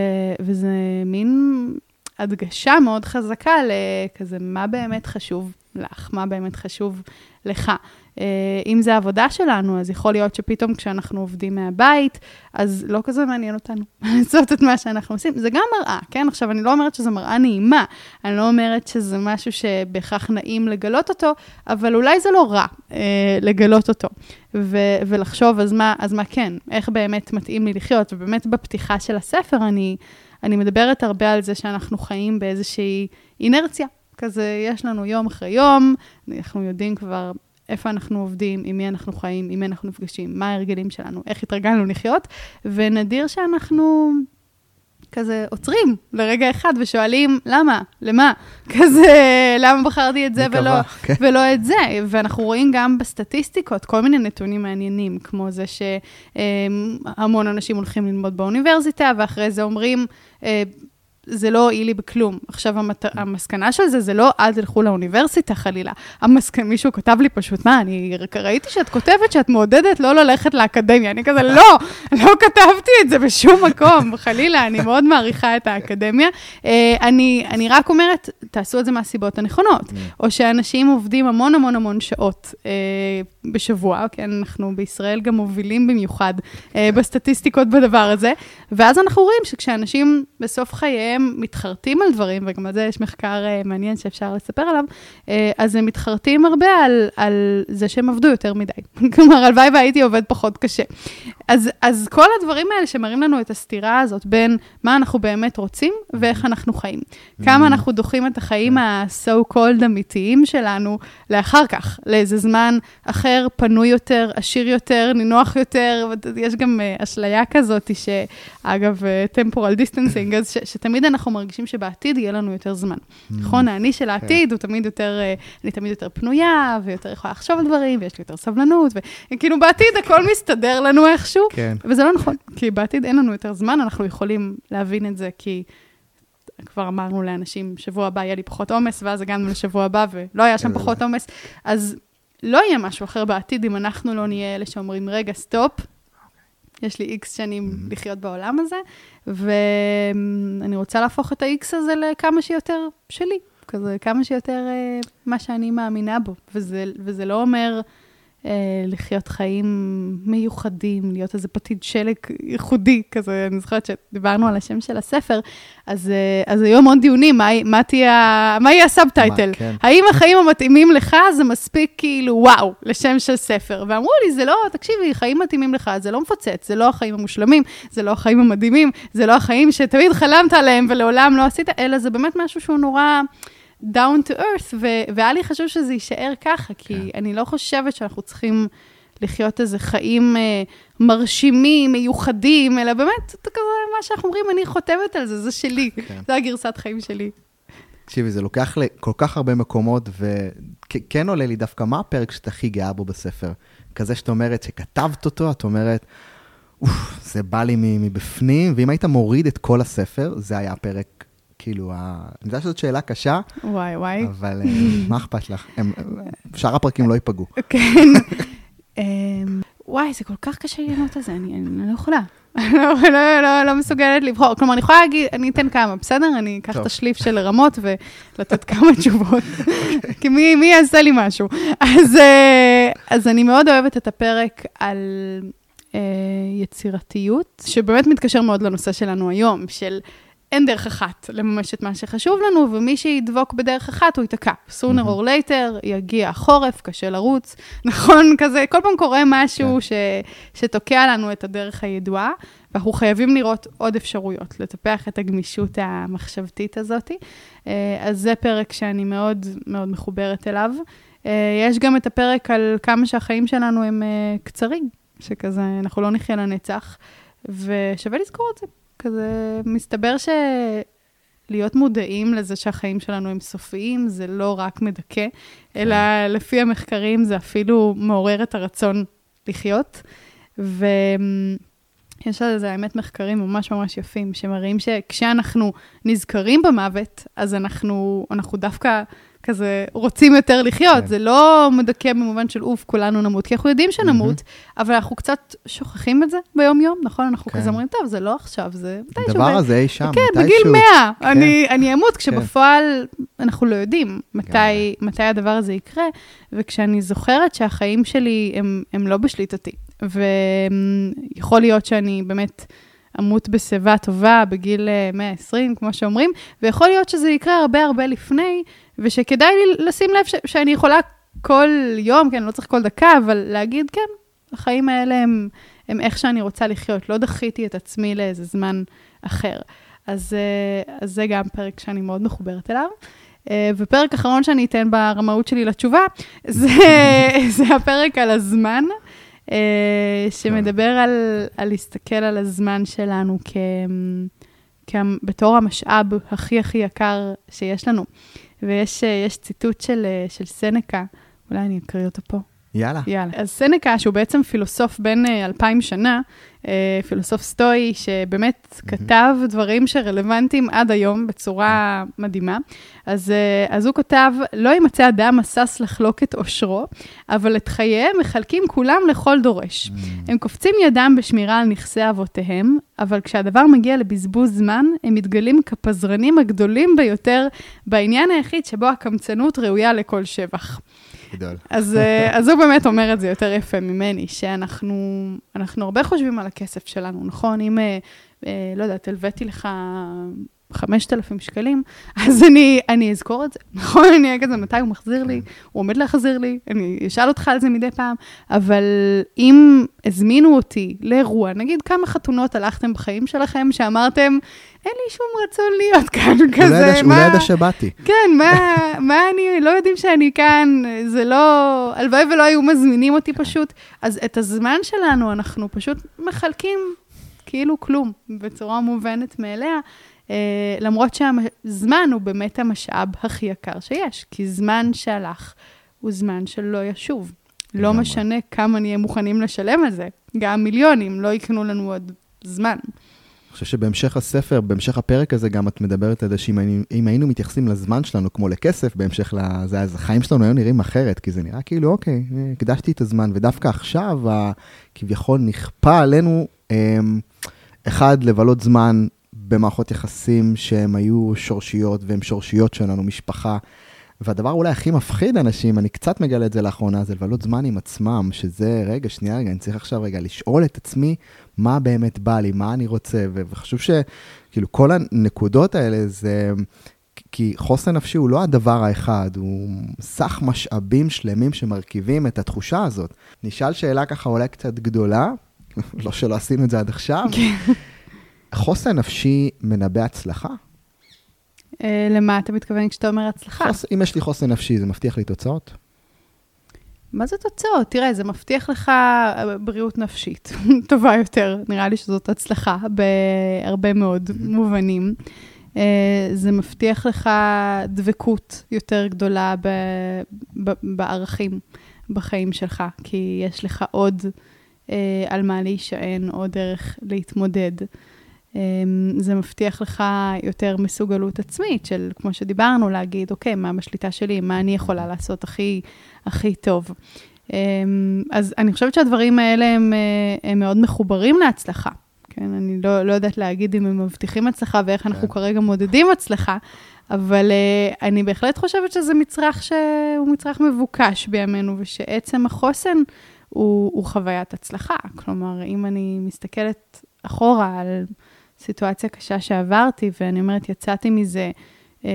A: וזה מין הדגשה מאוד חזקה לכזה, מה באמת חשוב לך, מה באמת חשוב לך. Uh, אם זה העבודה שלנו, אז יכול להיות שפתאום כשאנחנו עובדים מהבית, אז לא כזה מעניין אותנו לעשות את מה שאנחנו עושים. זה גם מראה, כן? עכשיו, אני לא אומרת שזו מראה נעימה, אני לא אומרת שזה משהו שבהכרח נעים לגלות אותו, אבל אולי זה לא רע uh, לגלות אותו. ו- ולחשוב, אז מה, אז מה כן? איך באמת מתאים לי לחיות? ובאמת בפתיחה של הספר אני, אני מדברת הרבה על זה שאנחנו חיים באיזושהי אינרציה. כזה, יש לנו יום אחרי יום, אנחנו יודעים כבר איפה אנחנו עובדים, עם מי אנחנו חיים, עם מי אנחנו נפגשים, מה ההרגלים שלנו, איך התרגלנו לחיות, ונדיר שאנחנו כזה עוצרים לרגע אחד ושואלים, למה? למה? כזה, למה בחרתי את זה ולא,
B: כן.
A: ולא את זה? ואנחנו רואים גם בסטטיסטיקות כל מיני נתונים מעניינים, כמו זה שהמון אנשים הולכים ללמוד באוניברסיטה, ואחרי זה אומרים, אה, זה לא הועיל לי בכלום. עכשיו, המת... המסקנה של זה, זה לא אל תלכו לאוניברסיטה חלילה. המסק... מישהו כתב לי פשוט, מה, אני ראיתי שאת כותבת שאת מעודדת לא ללכת לאקדמיה. אני כזה, לא, לא כתבתי את זה בשום מקום, חלילה, אני מאוד מעריכה את האקדמיה. אה, אני, אני רק אומרת, תעשו את זה מהסיבות הנכונות. או שאנשים עובדים המון המון המון שעות אה, בשבוע, כן, אנחנו בישראל גם מובילים במיוחד אה, בסטטיסטיקות בדבר הזה, ואז אנחנו רואים שכשאנשים בסוף חייהם מתחרטים על דברים, וגם על זה יש מחקר uh, מעניין שאפשר לספר עליו, uh, אז הם מתחרטים הרבה על, על זה שהם עבדו יותר מדי. כלומר, הלוואי והייתי עובד פחות קשה. אז, אז כל הדברים האלה שמראים לנו את הסתירה הזאת בין מה אנחנו באמת רוצים ואיך אנחנו חיים. כמה אנחנו דוחים את החיים ה-so called אמיתיים שלנו לאחר כך, לאיזה זמן אחר, פנוי יותר, עשיר יותר, נינוח יותר, יש גם uh, אשליה כזאת, שאגב, uh, temporal distancing, אז ש, שתמיד אנחנו מרגישים שבעתיד יהיה לנו יותר זמן. נכון, האני של העתיד הוא תמיד יותר, uh, אני תמיד יותר פנויה, ויותר יכולה לחשוב על דברים, ויש לי יותר סבלנות, וכאילו בעתיד הכל מסתדר לנו איכשהו,
B: כן.
A: וזה לא נכון, כי בעתיד אין לנו יותר זמן, אנחנו יכולים להבין את זה, כי... כבר אמרנו לאנשים, שבוע הבא יהיה לי פחות עומס, ואז הגענו לשבוע הבא ולא היה שם פחות עומס. אז לא יהיה משהו אחר בעתיד אם אנחנו לא נהיה אלה שאומרים, רגע, סטופ, יש לי איקס שנים לחיות בעולם הזה, ואני רוצה להפוך את האיקס הזה לכמה שיותר שלי, כזה כמה שיותר אה, מה שאני מאמינה בו, וזה, וזה לא אומר... אה, לחיות חיים מיוחדים, להיות איזה פתית שלג ייחודי, כזה, אני זוכרת שדיברנו על השם של הספר, אז, אה, אז היו המון דיונים, מה, מה, תהיה, מה יהיה ה subtitle?
B: מה, כן.
A: האם החיים המתאימים לך זה מספיק כאילו וואו, לשם של ספר? ואמרו לי, זה לא, תקשיבי, חיים מתאימים לך, זה לא מפוצץ, זה לא החיים המושלמים, זה לא החיים המדהימים, זה לא החיים שתמיד חלמת עליהם ולעולם לא עשית, אלא זה באמת משהו שהוא נורא... down to earth, ו- והיה לי חשוב שזה יישאר ככה, כי
B: כן.
A: אני לא חושבת שאנחנו צריכים לחיות איזה חיים אה, מרשימים, מיוחדים, אלא באמת, זה כזה, מה שאנחנו אומרים, אני חותמת על זה, זה שלי.
B: כן.
A: זו הגרסת חיים שלי.
B: תקשיבי, זה לוקח לכל כך הרבה מקומות, וכן עולה לי דווקא, מה הפרק שאת הכי גאה בו בספר? כזה שאת אומרת, שכתבת אותו, את אומרת, אוף, זה בא לי מבפנים, ואם היית מוריד את כל הספר, זה היה הפרק, כאילו. אני יודע שזאת שאלה קשה,
A: וואי, וואי.
B: אבל אה, מה אכפת לך? שאר הפרקים לא ייפגעו.
A: כן. אמ, וואי, זה כל כך קשה לענות על זה, אני לא יכולה. לא- לא- לא- לא מסוגלת לבחור. כלומר, אני יכולה להגיד, אני אתן כמה, בסדר? אני אקח. את השליף של רמות ולתת כמה תשובות. כי מי מי יעשה לי משהו? אז, אה, אז אני מאוד אוהבת את הפרק על אה, יצירתיות, שבאמת מתקשר מאוד לנושא שלנו היום, של אין דרך אחת לממש את מה שחשוב לנו, ומי שידבוק בדרך אחת, הוא ייתקע. sooner or later, יגיע החורף, קשה לרוץ, נכון? כזה, כל פעם קורה משהו
B: כן.
A: ש, שתוקע לנו את הדרך הידועה, ואנחנו חייבים לראות עוד אפשרויות, לטפח את הגמישות המחשבתית הזאת. אה, אז זה פרק שאני מאוד מאוד מחוברת אליו. אה, יש גם את הפרק על כמה שהחיים שלנו הם אה, קצרים, שכזה, אנחנו לא נחיה לנצח, ושווה לזכור את זה. כזה, מסתבר שלהיות מודעים לזה שהחיים שלנו הם סופיים, זה לא רק מדכא, אלא לפי המחקרים זה אפילו מעורר את הרצון לחיות. ויש על זה, האמת, מחקרים ממש ממש יפים, שמראים שכשאנחנו נזכרים במוות, אז אנחנו, אנחנו דווקא כזה רוצים יותר לחיות.
B: כן.
A: זה לא מדכא במובן של אוף, כולנו נמות, כי אנחנו יודעים שנמות, אבל אנחנו קצת שוכחים את זה ביום-יום, נכון? אנחנו
B: כן.
A: כזה אומרים, טוב, זה לא עכשיו, זה מתישהו.
B: הדבר הזה אי שם,
A: כן,
B: מתישהו.
A: בגיל 100,
B: כן.
A: אני, אני אמות, כשבפועל אנחנו לא יודעים מתי, מתי הדבר הזה יקרה, וכשאני זוכרת שהחיים שלי הם, הם לא בשליטתי, ויכול להיות שאני באמת אמות בשיבה טובה בגיל אה, 120, כמו שאומרים, ויכול להיות שזה יקרה הרבה הרבה לפני, ושכדאי לי לשים לב ש, שאני יכולה כל יום, כן, לא צריך כל דקה, אבל להגיד, כן, החיים האלה הם, הם איך שאני רוצה לחיות, לא דחיתי את עצמי לאיזה זמן אחר. אז, אה, אז זה גם פרק שאני מאוד מחוברת אליו. אה, ופרק אחרון שאני אתן ברמאות שלי לתשובה, זה, זה הפרק על הזמן, אה, שמדבר על, על להסתכל על הזמן שלנו כ, כ, בתור המשאב הכי הכי יקר שיש לנו. ויש אה, ציטוט של, אה, של סנקה, אולי אני אקריא אותו פה.
B: יאללה.
A: יאללה. אז סנקה, שהוא בעצם פילוסוף בן אה, אלפיים שנה, אה, פילוסוף סטואי, שבאמת כתב דברים שרלוונטיים עד היום בצורה מדהימה. אז, אה, אז הוא כתב, לא יימצא אדם השש לחלוק את עושרו, אבל את חייהם מחלקים כולם לכל דורש. הם קופצים ידם בשמירה על נכסי אבותיהם, אבל כשהדבר מגיע לבזבוז זמן, הם מתגלים כפזרנים הגדולים ביותר בעניין היחיד שבו הקמצנות ראויה לכל שבח.
B: גדול.
A: אז, אה, אז הוא באמת אומר את זה יותר יפה ממני, שאנחנו אנחנו הרבה חושבים על הכסף שלנו, נכון? אם, אה, אה, לא יודעת, הלוויתי לך 5,000 שקלים, אז אני, אני אזכור את זה, נכון? אני אהיה כזה, מתי הוא מחזיר לי? הוא עומד להחזיר לי, אני אשאל אותך על זה מדי פעם, אבל אם הזמינו אותי לאירוע, נגיד כמה חתונות הלכתם בחיים שלכם, שאמרתם, אין לי שום רצון להיות כאן, כזה,
B: ש- הוא לא ידע שבאתי.
A: כן, מה, מה אני, לא יודעים שאני כאן, זה לא, הלוואי ולא היו מזמינים אותי פשוט. אז את הזמן שלנו אנחנו פשוט מחלקים כאילו כלום, בצורה מובנת מאליה, אה, למרות שהזמן הוא באמת המשאב הכי יקר שיש, כי זמן שהלך הוא זמן שלא ישוב. לא. משנה כמה נהיה מוכנים לשלם על זה, גם מיליונים לא יקנו לנו עוד זמן.
B: אני חושב שבהמשך הספר, בהמשך הפרק הזה, גם את מדברת על זה שאם היינו- מתייחסים לזמן שלנו כמו לכסף, בהמשך לזה, אז החיים שלנו היו נראים אחרת, כי זה נראה כאילו, אוקיי, הקדשתי את הזמן, ודווקא עכשיו, כביכול נכפה עלינו, אמ, אחד, לבלות זמן במערכות יחסים שהן היו שורשיות, והן שורשיות שלנו, משפחה. והדבר אולי הכי מפחיד אנשים, אני קצת מגלה את זה לאחרונה, זה לבלות זמן עם עצמם, שזה, רגע, שנייה, רגע, אני צריך עכשיו רגע לשאול את עצמי מה באמת בא לי, מה אני רוצה, וחשוב שכאילו כל הנקודות האלה זה, כי חוסן נפשי הוא לא הדבר האחד, הוא סך משאבים שלמים שמרכיבים את התחושה הזאת. נשאל שאלה ככה אולי קצת גדולה, לא שלא עשינו את זה עד עכשיו, חוסן נפשי מנבא הצלחה?
A: אה, למה אתה מתכוון כשאתה אומר הצלחה?
B: חוס, אם יש לי חוסן נפשי, זה מבטיח לי תוצאות?
A: מה זה תוצאות? תראה, זה מבטיח לך אה, בריאות נפשית טובה יותר. נראה לי שזאת הצלחה בהרבה מאוד מובנים. אה, זה מבטיח לך דבקות יותר גדולה ב, ב, בערכים בחיים שלך, כי יש לך עוד אה, על מה להישען, עוד דרך להתמודד. אה, זה מבטיח לך יותר מסוגלות עצמית של, כמו שדיברנו, להגיד, אוקיי, מה בשליטה שלי, מה אני יכולה לעשות הכי, הכי טוב. אה, אז אני חושבת שהדברים האלה הם, אה, הם מאוד מחוברים להצלחה. כן, אני לא, לא יודעת להגיד אם הם מבטיחים הצלחה ואיך אנחנו כן. כרגע מודדים הצלחה, אבל uh, אני בהחלט חושבת שזה מצרך שהוא מצרך מבוקש בימינו, ושעצם החוסן הוא, הוא חוויית הצלחה. כלומר, אם אני מסתכלת אחורה על סיטואציה קשה שעברתי, ואני אומרת, יצאתי מזה uh,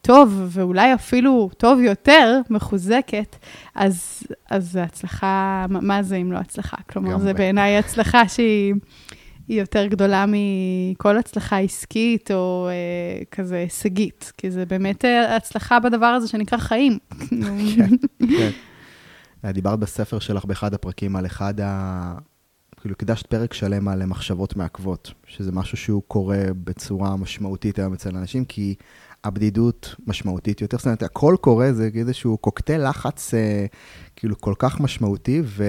A: טוב, ואולי אפילו טוב יותר, מחוזקת, אז, אז זה הצלחה, מה זה אם לא הצלחה? כלומר, זה בעיניי הצלחה שהיא... היא יותר גדולה מכל הצלחה עסקית או אה, כזה הישגית, כי זה באמת אה, הצלחה בדבר הזה שנקרא חיים. כן,
B: כן. אה, דיברת בספר שלך באחד הפרקים על אחד ה... כאילו, הקדשת פרק שלם על מחשבות מעכבות, שזה משהו שהוא קורה בצורה משמעותית היום אצל אנשים, כי הבדידות משמעותית יותר. זאת אומרת, הכל קורה, זה איזשהו קוקטייל לחץ אה, כאילו כל כך משמעותי, ו...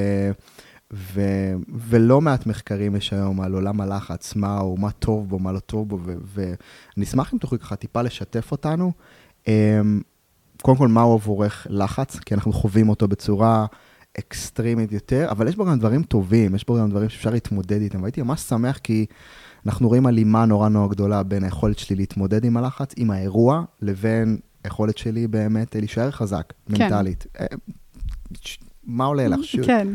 B: ו, ולא מעט מחקרים יש היום על עולם הלחץ, מה הוא, מה טוב בו, מה לא טוב בו, ואני אשמח אם תוכלי ככה טיפה לשתף אותנו. אמ, קודם כל, מהו עבורך לחץ? כי אנחנו חווים אותו בצורה אקסטרימית יותר, אבל יש בו גם דברים טובים, יש בו גם דברים שאפשר להתמודד איתם, והייתי ממש שמח כי אנחנו רואים הלימה נורא נורא גדולה בין היכולת שלי להתמודד עם הלחץ, עם האירוע, לבין היכולת שלי באמת להישאר חזק, כן. מנטלית. אה, מה עולה לך?
A: כן.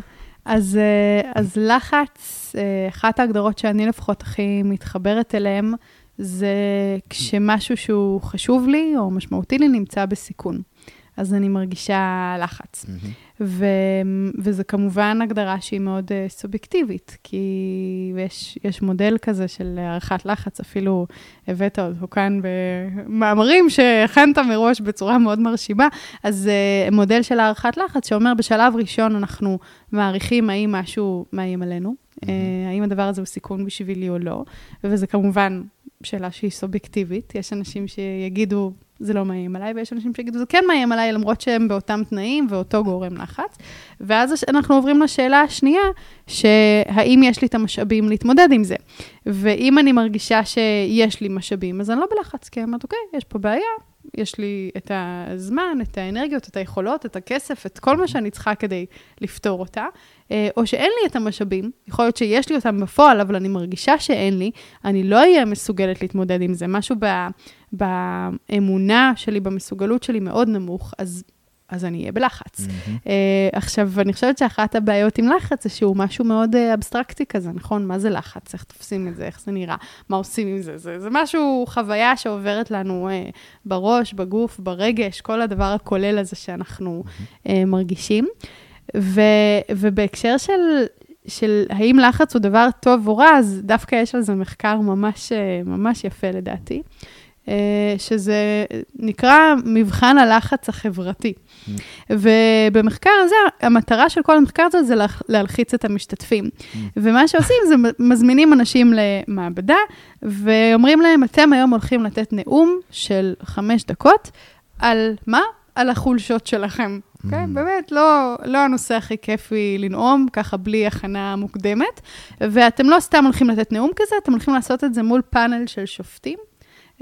A: אז, אה, אז לחץ, אה, אחת ההגדרות שאני לפחות הכי מתחברת אליהן, זה כשמשהו שהוא חשוב לי או משמעותי לי נמצא בסיכון. אז אני מרגישה לחץ. Mm-hmm. ו, וזה כמובן הגדרה שהיא מאוד uh, סובייקטיבית, כי יש, יש מודל כזה של הערכת לחץ, אפילו הבאת אותו כאן במאמרים שהכנת מראש בצורה מאוד מרשימה, אז uh, מודל של הערכת לחץ שאומר בשלב ראשון אנחנו מעריכים האם משהו מאיים עלינו, mm-hmm. האם הדבר הזה הוא סיכון בשבילי או לא, וזה כמובן שאלה שהיא סובייקטיבית, יש אנשים שיגידו, זה לא מאיים עליי, ויש אנשים שיגידו, זה כן מאיים עליי, למרות שהם באותם תנאים ואותו גורם לחץ. ואז אנחנו עוברים לשאלה השנייה, שהאם יש לי את המשאבים להתמודד עם זה. ואם אני מרגישה שיש לי משאבים, אז אני לא בלחץ, כי אני אומרת, אוקיי, יש פה בעיה, יש לי את הזמן, את האנרגיות, את היכולות, את הכסף, את כל מה שאני צריכה כדי לפתור אותה. אה, או שאין לי את המשאבים, יכול להיות שיש לי אותם בפועל, אבל אני מרגישה שאין לי, אני לא אהיה מסוגלת להתמודד עם זה. משהו ב, באמונה שלי, במסוגלות שלי מאוד נמוך, אז אז אני אהיה בלחץ. Mm-hmm. עכשיו, אני חושבת שאחת הבעיות עם לחץ זה שהוא משהו מאוד uh, אבסטרקטי כזה, נכון? מה זה לחץ? איך תופסים את זה? איך זה נראה? מה עושים עם זה? זה, זה משהו, חוויה שעוברת לנו uh, בראש, בגוף, ברגש, כל הדבר הכולל הזה שאנחנו mm-hmm. uh, מרגישים. ו, ובהקשר של, של האם לחץ הוא דבר טוב או רע, אז דווקא יש על זה מחקר ממש, ממש יפה לדעתי. אה, שזה נקרא מבחן הלחץ החברתי. Mm. ובמחקר הזה, המטרה של כל המחקר הזה זה להלחיץ את המשתתפים. Mm. ומה שעושים זה מזמינים אנשים למעבדה, ואומרים להם, אתם היום הולכים לתת נאום של חמש דקות, על מה? על החולשות שלכם. Mm. כן? באמת, לא, לא הנושא הכי כיפי לנאום, ככה בלי הכנה מוקדמת. ואתם לא סתם הולכים לתת נאום כזה, אתם הולכים לעשות את זה מול פאנל של שופטים.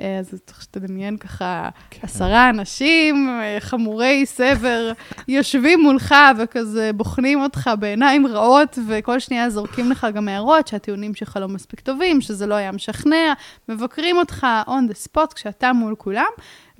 A: אה, אז צריך שתדמיין ככה כן. עשרה אנשים, אה, חמורי סבר, יושבים מולך וכזה בוחנים אותך בעיניים רעות, וכל שנייה זורקים לך גם הערות שהטיעונים שלך לא מספיק טובים, שזה לא היה משכנע, מבקרים אותך on the spot כשאתה מול כולם,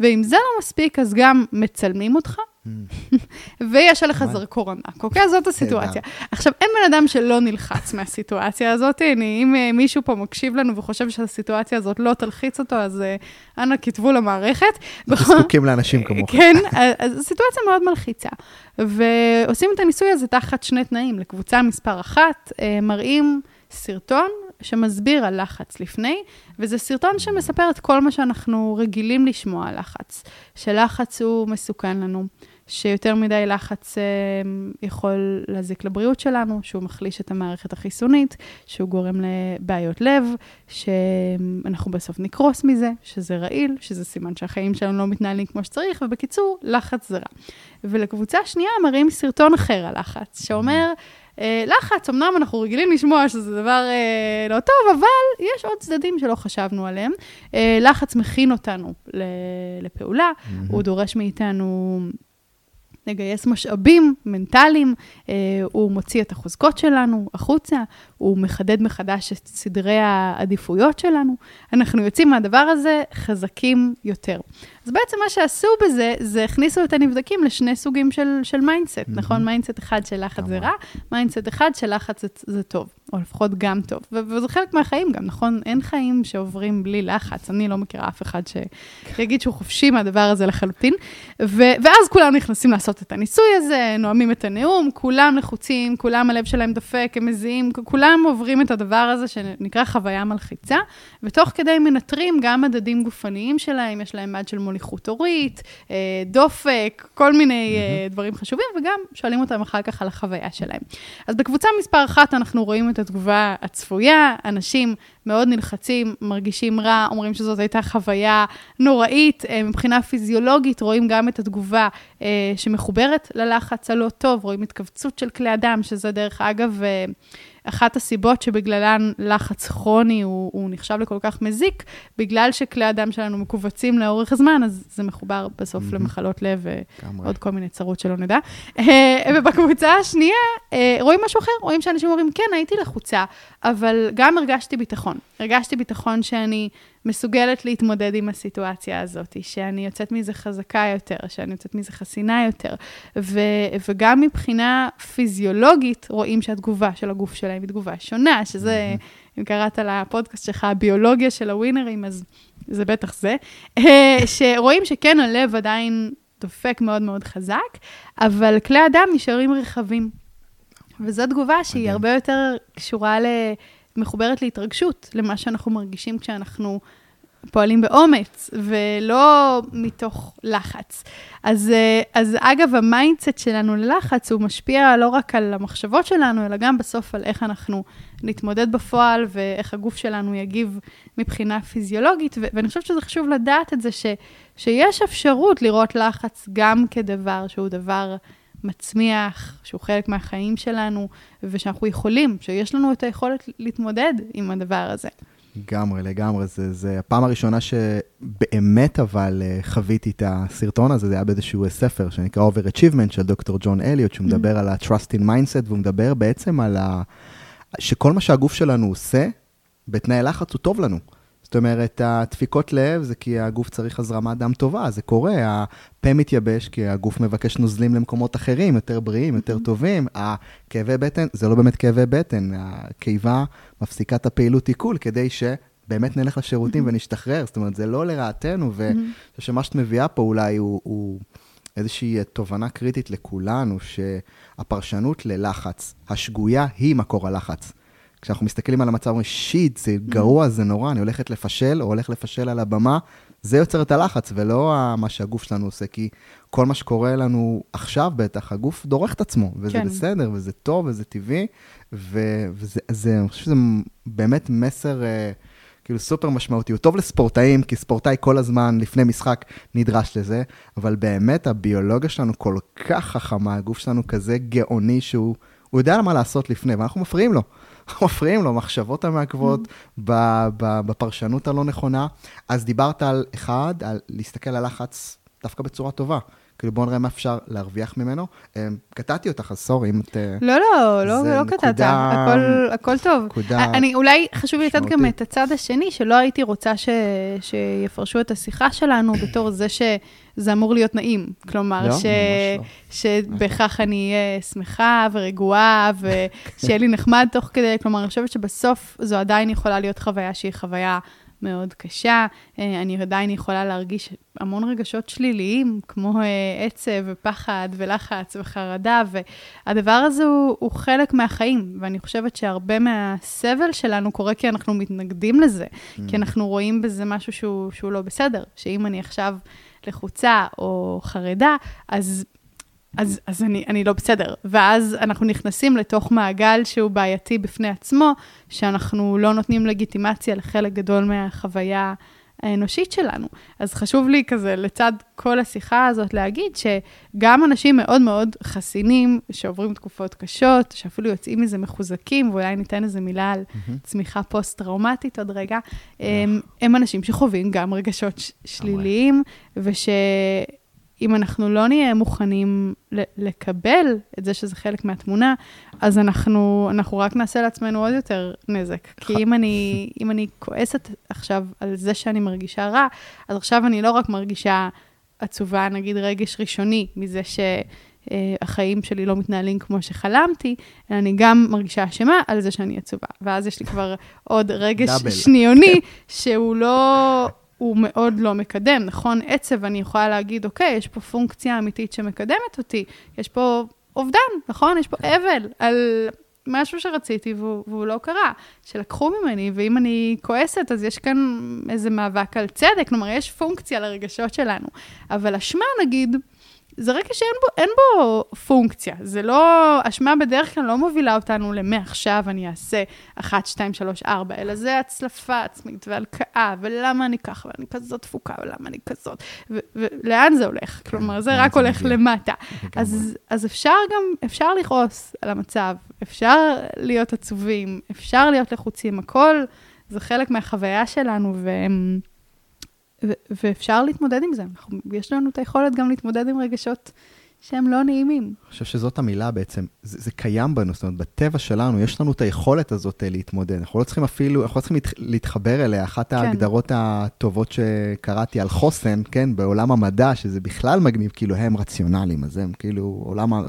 A: ואם זה לא מספיק, אז גם מצלמים אותך, ויש עליך זרקור ענק, אוקיי? זאת הסיטואציה. עכשיו, אין בן אדם שלא נלחץ מהסיטואציה הזאת. אם אה, מישהו פה מקשיב לנו וחושב שהסיטואציה הזאת לא תלחיץ אותו, אז אה, אנא כתבו למערכת.
B: אנחנו זקוקים לאנשים כמוך.
A: כן, אז סיטואציה מאוד מלחיצה. ועושים את הניסוי הזה תחת שני תנאים. לקבוצה מספר אחת, אה, מראים סרטון שמסביר על לחץ לפני, וזה סרטון שמספר את כל מה שאנחנו רגילים לשמוע על לחץ, שלחץ הוא מסוכן לנו, שיותר מדי לחץ אה, יכול להזיק לבריאות שלנו, שהוא מחליש את המערכת החיסונית, שהוא גורם לבעיות לב, שאנחנו בסוף נקרוס מזה, שזה רעיל, שזה סימן שהחיים שלנו לא מתנהלים כמו שצריך, ובקיצור, לחץ זה רע. ולקבוצה שנייה מראים סרטון אחר על לחץ, שאומר, אה, לחץ, אמנם אנחנו רגילים לשמוע שזה דבר אה, לא טוב, אבל יש עוד צדדים שלא חשבנו עליהם. אה, לחץ מכין אותנו לפעולה, mm-hmm. הוא דורש מאיתנו לגייס משאבים מנטליים, אה, הוא מוציא את החוזקות שלנו החוצה, הוא מחדד מחדש את סדרי העדיפויות שלנו. אנחנו יוצאים מהדבר הזה חזקים יותר. אז בעצם מה שעשו בזה, זה הכניסו את הנבדקים לשני סוגים של, של mindset, mm-hmm. נכון? mindset אחד של לחץ זה רע, mindset אחד של לחץ זה, זה טוב, או לפחות גם טוב. ו- וזה חלק מהחיים גם, נכון? אין חיים שעוברים בלי לחץ. אני לא מכירה אף אחד שיגיד שהוא חופשי מהדבר הזה לחלוטין. ו- ואז כולם נכנסים לעשות את הניסוי הזה, נואמים את הנאום, כולם לחוצים, כולם הלב שלהם דופק, הם מזיעים, כולם עוברים את הדבר הזה שנקרא חוויה מלחיצה, ותוך כדי מנטרים גם מדדים גופניים שלהם, יש להם מד של מוליכות עורית, אה, דופק, כל מיני mm-hmm. דברים חשובים, וגם שואלים אותם אחר כך על החוויה שלהם. אז בקבוצה מספר אחת אנחנו רואים את התגובה הצפויה, אנשים מאוד נלחצים, מרגישים רע, אומרים שזאת הייתה חוויה נוראית. אה, מבחינה פיזיולוגית רואים גם את התגובה שמחוברת ללחץ הלא טוב, רואים התכווצות של כלי אדם, שזה דרך אגב... אחת הסיבות שבגללן לחץ כרוני הוא, הוא נחשב לכל כך מזיק, בגלל שכלי הדם שלנו מכווצים לאורך הזמן, אז זה מחובר בסוף mm-hmm. למחלות לב ועוד כל מיני צרות שלא נדע. אה, ובקבוצה השנייה, אה, רואים משהו אחר, רואים שאנשים אומרים, כן, הייתי לחוצה, אבל גם הרגשתי ביטחון. הרגשתי ביטחון שאני מסוגלת להתמודד עם הסיטואציה הזאת, שאני יוצאת מזה חזקה יותר, שאני יוצאת מזה חסינה יותר. ו, וגם מבחינה פיזיולוגית, רואים שהתגובה של הגוף שלהם היא תגובה שונה, שזה, אם קראת לפודקאסט שלך, הביולוגיה של הווינרים, אז זה בטח זה. אה, שרואים שכן, הלב עדיין דופק מאוד מאוד חזק, אבל כלי הדם נשארים רחבים. וזו תגובה שהיא הרבה יותר קשורה ל... מחוברת להתרגשות, למה שאנחנו מרגישים כשאנחנו פועלים באומץ, ולא מתוך לחץ. אז, אה, אז אגב, ה mindset שלנו ללחץ, הוא משפיע לא רק על המחשבות שלנו, אלא גם בסוף על איך אנחנו נתמודד בפועל, ואיך הגוף שלנו יגיב מבחינה פיזיולוגית. ו- ואני חושבת שזה חשוב לדעת את זה, ש- שיש אפשרות לראות לחץ גם כדבר שהוא דבר... מצמיח, שהוא חלק מהחיים שלנו, ושאנחנו יכולים, שיש לנו את היכולת להתמודד עם הדבר הזה.
B: לגמרי, לגמרי. זה, זה הפעם הראשונה שבאמת אבל אה, חוויתי את הסרטון הזה, זה היה באיזשהו ספר שנקרא Overachievement של דוקטור ג'ון אליוט, שהוא מדבר mm-hmm. על ה-Trust in Mindset, והוא מדבר בעצם על ה... שכל מה שהגוף שלנו עושה, בתנאי לחץ הוא טוב לנו. זאת אומרת, הדפיקות לב זה כי הגוף צריך הזרמת דם טובה, זה קורה, הפה מתייבש כי הגוף מבקש נוזלים למקומות אחרים, יותר בריאים, יותר mm-hmm. טובים. הכאבי בטן, זה לא באמת כאבי בטן, הקיבה מפסיקה את הפעילות עיכול כדי ש... באמת נלך לשירותים mm-hmm. ונשתחרר, זאת אומרת, זה לא לרעתנו, ואני mm-hmm. חושב שמה שאת מביאה פה אולי הוא, הוא איזושהי תובנה קריטית לכולנו, שהפרשנות ללחץ, השגויה היא מקור הלחץ. כשאנחנו מסתכלים על המצב, אומרים, שיט, זה גרוע, זה נורא, אני הולכת לפשל, או הולך לפשל על הבמה, זה יוצר את הלחץ, ולא מה שהגוף שלנו עושה, כי כל מה שקורה לנו עכשיו, בטח, הגוף דורך את עצמו, וזה כן. בסדר, וזה טוב, וזה טבעי, ו- וזה, זה, אני חושב שזה באמת מסר... uh, כאילו סופר משמעותי, הוא טוב לספורטאים, כי ספורטאי כל הזמן לפני משחק נדרש לזה, אבל באמת הביולוגיה שלנו כל כך חכמה, הגוף שלנו כזה גאוני שהוא, הוא יודע מה לעשות לפני, ואנחנו מפריעים לו. מפריעים לו, מחשבות המעכבות mm-hmm. בפרשנות הלא נכונה. אז דיברת על אחד, על להסתכל על לחץ דווקא בצורה טובה. כאילו, בואו נראה מה אפשר להרוויח ממנו. אמ, קטעתי אותך, אז סורי, אם את...
A: לא, לא, לא, לא קטעת, הכל, הכל טוב. נקודה אני, אולי חשוב לי לתת גם את הצד השני, שלא הייתי רוצה ש, שיפרשו את השיחה שלנו בתור זה שזה אמור להיות נעים. כלומר, לא, ש, לא. שבכך אני אהיה שמחה ורגועה, ושיהיה לי נחמד תוך כדי, כלומר, אני חושבת שבסוף זו עדיין יכולה להיות חוויה שהיא חוויה מאוד קשה. אה, אני עדיין יכולה להרגיש המון רגשות שליליים, כמו אה, עצב ופחד ולחץ וחרדה, והדבר הזה הוא, הוא חלק מהחיים, ואני חושבת שהרבה מהסבל שלנו קורה כי אנחנו מתנגדים לזה, mm. כי אנחנו רואים בזה משהו שהוא, שהוא לא בסדר, שאם אני עכשיו לחוצה או חרדה, אז אז, אז אני, אני לא בסדר. ואז אנחנו נכנסים לתוך מעגל שהוא בעייתי בפני עצמו, שאנחנו לא נותנים לגיטימציה לחלק גדול מהחוויה האנושית שלנו. אז חשוב לי כזה, לצד כל השיחה הזאת, להגיד שגם אנשים מאוד מאוד חסינים, שעוברים תקופות קשות, שאפילו יוצאים מזה מחוזקים, ואולי ניתן איזה מילה על mm-hmm. צמיחה פוסט-טראומטית עוד רגע, הם, הם אנשים שחווים גם רגשות שליליים, וש... אם אנחנו לא נהיה מוכנים לקבל את זה שזה חלק מהתמונה, אז אנחנו, אנחנו רק נעשה לעצמנו עוד יותר נזק. כי אם אני, אם אני כועסת עכשיו על זה שאני מרגישה רע, אז עכשיו אני לא רק מרגישה עצובה, נגיד רגש ראשוני, מזה שהחיים שלי לא מתנהלים כמו שחלמתי, אלא אני גם מרגישה אשמה על זה שאני עצובה. ואז יש לי כבר עוד רגש שניוני, שהוא לא... הוא מאוד לא מקדם, נכון? עצב, אני יכולה להגיד, אוקיי, יש פה פונקציה אמיתית שמקדמת אותי, יש פה אובדן, נכון? יש פה אבל על משהו שרציתי והוא, והוא לא קרה, שלקחו ממני, ואם אני כועסת, אז יש כאן איזה מאבק על צדק, כלומר, יש פונקציה לרגשות שלנו. אבל אשמה, נגיד, זה רגע שאין בו, אין בו פונקציה. זה לא, אשמה בדרך כלל לא מובילה אותנו למעכשיו אני אעשה 1, 2, 3, 4, אלא זה הצלפה עצמית והלקאה, ולמה אני ככה, ואני כזאת תפוקה, ולמה אני כזאת, ולאן זה הולך? כן, כלומר, זה רק הולך למטה. אז, אז אפשר גם, אפשר לכעוס על המצב, אפשר להיות עצובים, אפשר להיות לחוצים, הכל זה חלק מהחוויה שלנו, והם... ו- ואפשר להתמודד עם זה. אנחנו, יש לנו את היכולת גם להתמודד עם רגשות שהם לא נעימים.
B: אני חושב שזאת המילה בעצם, זה, זה קיים בנו, זאת אומרת, בטבע שלנו, יש לנו את היכולת הזאת אה, להתמודד. אנחנו לא צריכים אפילו, אנחנו לא צריכים להתחבר אליה. אחת כן. ההגדרות הטובות שקראתי על חוסן, כן, בעולם המדע, שזה בכלל מגניב, כאילו הם רציונליים, אז הם כאילו עולם ה...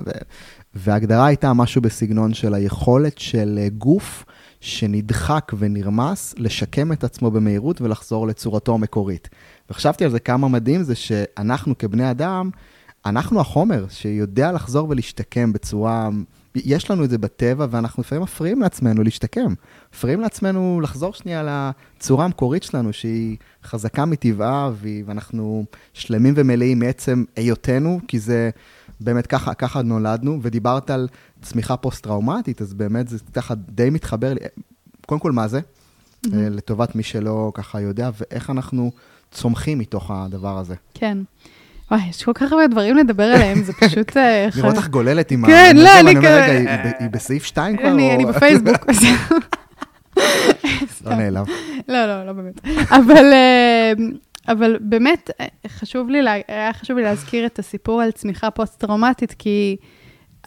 B: וההגדרה הייתה משהו בסגנון של היכולת של אה, גוף שנדחק ונרמס, לשקם את עצמו במהירות ולחזור לצורתו המקורית. וחשבתי על זה כמה מדהים זה שאנחנו כבני אדם, אנחנו החומר שיודע לחזור ולהשתקם בצורה... יש לנו את זה בטבע, ואנחנו לפעמים מפריעים לעצמנו להשתקם. מפריעים לעצמנו לחזור שנייה לצורה המקורית שלנו, שהיא חזקה מטבעה, ואנחנו שלמים ומלאים מעצם היותנו, כי זה באמת ככה, ככה נולדנו, ודיברת על צמיחה פוסט-טראומטית, אז באמת זה ככה די מתחבר לי. קודם כל, מה זה? Mm-hmm. לטובת מי שלא ככה יודע, ואיך אנחנו צומחים מתוך הדבר הזה.
A: כן. וואי, יש כל כך הרבה דברים לדבר עליהם, זה פשוט...
B: אה, לראות אותך גוללת עם
A: ה... כן, לא, אני
B: כזה... רגע, היא בסעיף 2 כבר?
A: אני בפייסבוק.
B: לא נעלב.
A: לא, לא, לא באמת. אבל... אבל באמת, חשוב לי, היה חשוב לי להזכיר את הסיפור על צמיחה פוסט-טראומטית, כי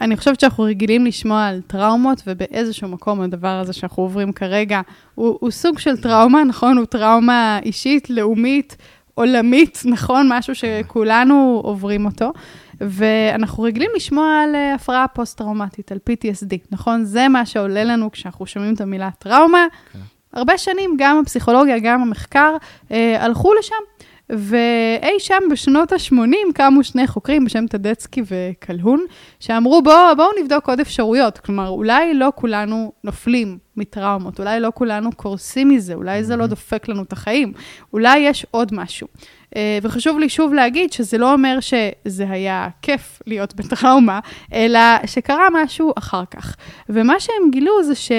A: אני חושבת שאנחנו רגילים לשמוע על טראומות, ובאיזשהו מקום הדבר הזה שאנחנו עוברים כרגע, הוא, הוא סוג של טראומה, נכון? הוא טראומה אישית, לאומית, עולמית, נכון? משהו שכולנו עוברים אותו. ואנחנו רגילים לשמוע על אה, הפרעה פוסט-טראומטית, על PTSD, נכון? זה מה שעולה לנו כשאנחנו שומעים את המילה טראומה. כן. הרבה שנים גם הפסיכולוגיה, גם המחקר, אה, הלכו לשם. ואי שם בשנות ה-80 קמו שני חוקרים בשם טדצקי וקלהון, שאמרו בואו בוא נבדוק עוד אפשרויות. כלומר, אולי לא כולנו נופלים מטראומות, אולי לא כולנו קורסים מזה, אולי זה לא דופק לנו את החיים, אולי יש עוד משהו. אה, וחשוב לי שוב להגיד שזה לא אומר שזה היה כיף להיות בטראומה, אלא שקרה משהו אחר כך. ומה שהם גילו זה ש...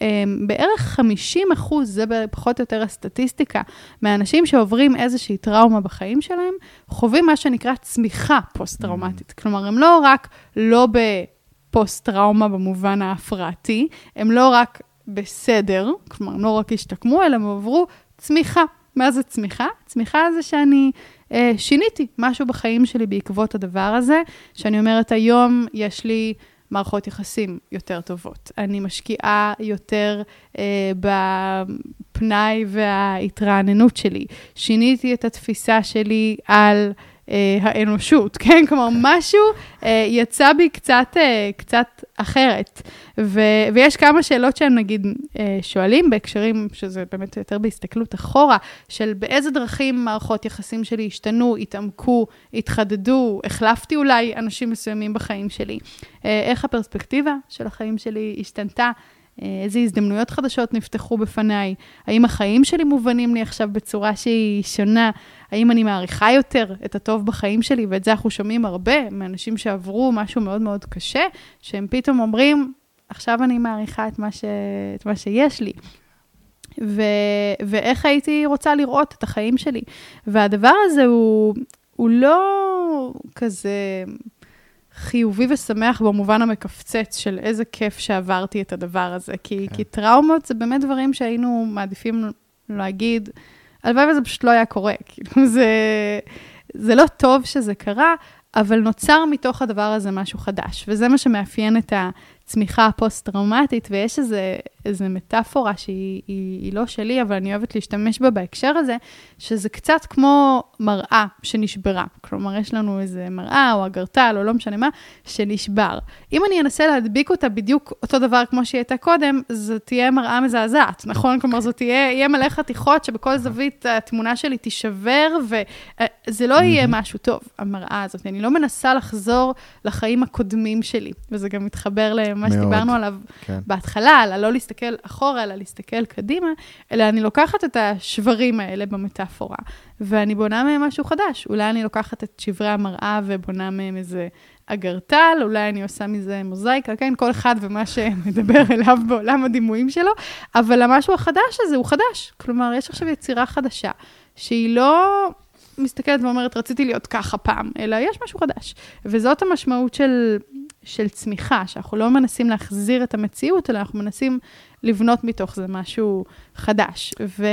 A: אמ, בערך 50 אחוז, זה פחות או יותר הסטטיסטיקה, מהאנשים שעוברים איזושהי טראומה בחיים שלהם, חווים מה שנקרא צמיחה פוסט-טראומטית. Mm. כלומר, הם לא רק לא בפוסט-טראומה במובן ההפרעתי, הם לא רק בסדר, כלומר, הם לא רק השתקמו, אלא הם עברו צמיחה. מה זה צמיחה? צמיחה זה שאני אה, שיניתי משהו בחיים שלי בעקבות הדבר הזה, שאני אומרת, היום יש לי... מערכות יחסים יותר טובות. אני משקיעה יותר אה, בפנאי וההתרעננות שלי. שיניתי את התפיסה שלי על אה, האנושות, כן? כלומר, משהו אה, יצא בי קצת, אה, קצת אחרת. ו, ויש כמה שאלות שהם נגיד אה, שואלים בהקשרים, שזה באמת יותר בהסתכלות אחורה, של באיזה דרכים מערכות יחסים שלי השתנו, התעמקו, התחדדו, החלפתי אולי אנשים מסוימים בחיים שלי. אה, איך הפרספקטיבה של החיים שלי השתנתה. אה, איזה הזדמנויות חדשות נפתחו בפניי, האם החיים שלי מובנים לי עכשיו בצורה שהיא שונה, האם אני מעריכה יותר את הטוב בחיים שלי, ואת זה אנחנו שומעים הרבה מאנשים שעברו משהו מאוד מאוד קשה, שהם פתאום אומרים, עכשיו אני מעריכה את מה, ש... את מה שיש לי. ו... ואיך הייתי רוצה לראות את החיים שלי. והדבר הזה הוא, הוא לא כזה... חיובי ושמח במובן המקפצץ של איזה כיף שעברתי את הדבר הזה. כי, כן. כי טראומות זה באמת דברים שהיינו מעדיפים להגיד, הלוואי וזה פשוט לא היה קורה. כאילו, זה, זה לא טוב שזה קרה, אבל נוצר מתוך הדבר הזה משהו חדש, וזה מה שמאפיין את הצמיחה הפוסט-טראומטית, ויש איזה, איזה מטאפורה שהיא היא, היא לא שלי, אבל אני אוהבת להשתמש בה בהקשר הזה, שזה קצת כמו מראה שנשברה. כלומר, יש לנו איזה מראה או אגרטל או לא משנה מה, שנשבר. אם אני אנסה להדביק אותה בדיוק אותו דבר כמו שהיא הייתה קודם, זו תהיה מראה מזעזעת, נכון? כלומר, זו תהיה, יהיה מלא חתיכות שבכל זווית התמונה שלי תישבר, וזה לא יהיה משהו טוב, המראה הזאת. אני לא מנסה לחזור לחיים הקודמים שלי, וזה גם מתחבר למה שדיברנו עליו כן. בהתחלה, על הלא להסתכל אחורה, אלא להסתכל קדימה, אלא אני לוקחת את השברים האלה במטאפורה, ואני בונה מהם משהו חדש. אולי אני לוקחת את שברי המראה ובונה מהם איזה אגרטל, אולי אני עושה מזה מוזאיקה, כן, כל אחד ומה שמדבר אליו בעולם הדימויים שלו, אבל המשהו החדש הזה הוא חדש. כלומר, יש עכשיו יצירה חדשה, שהיא לא... מסתכלת ואומרת, רציתי להיות ככה פעם, אלא יש משהו חדש. וזאת המשמעות של, של צמיחה, שאנחנו לא מנסים להחזיר את המציאות, אלא אנחנו מנסים לבנות מתוך זה משהו חדש. ו,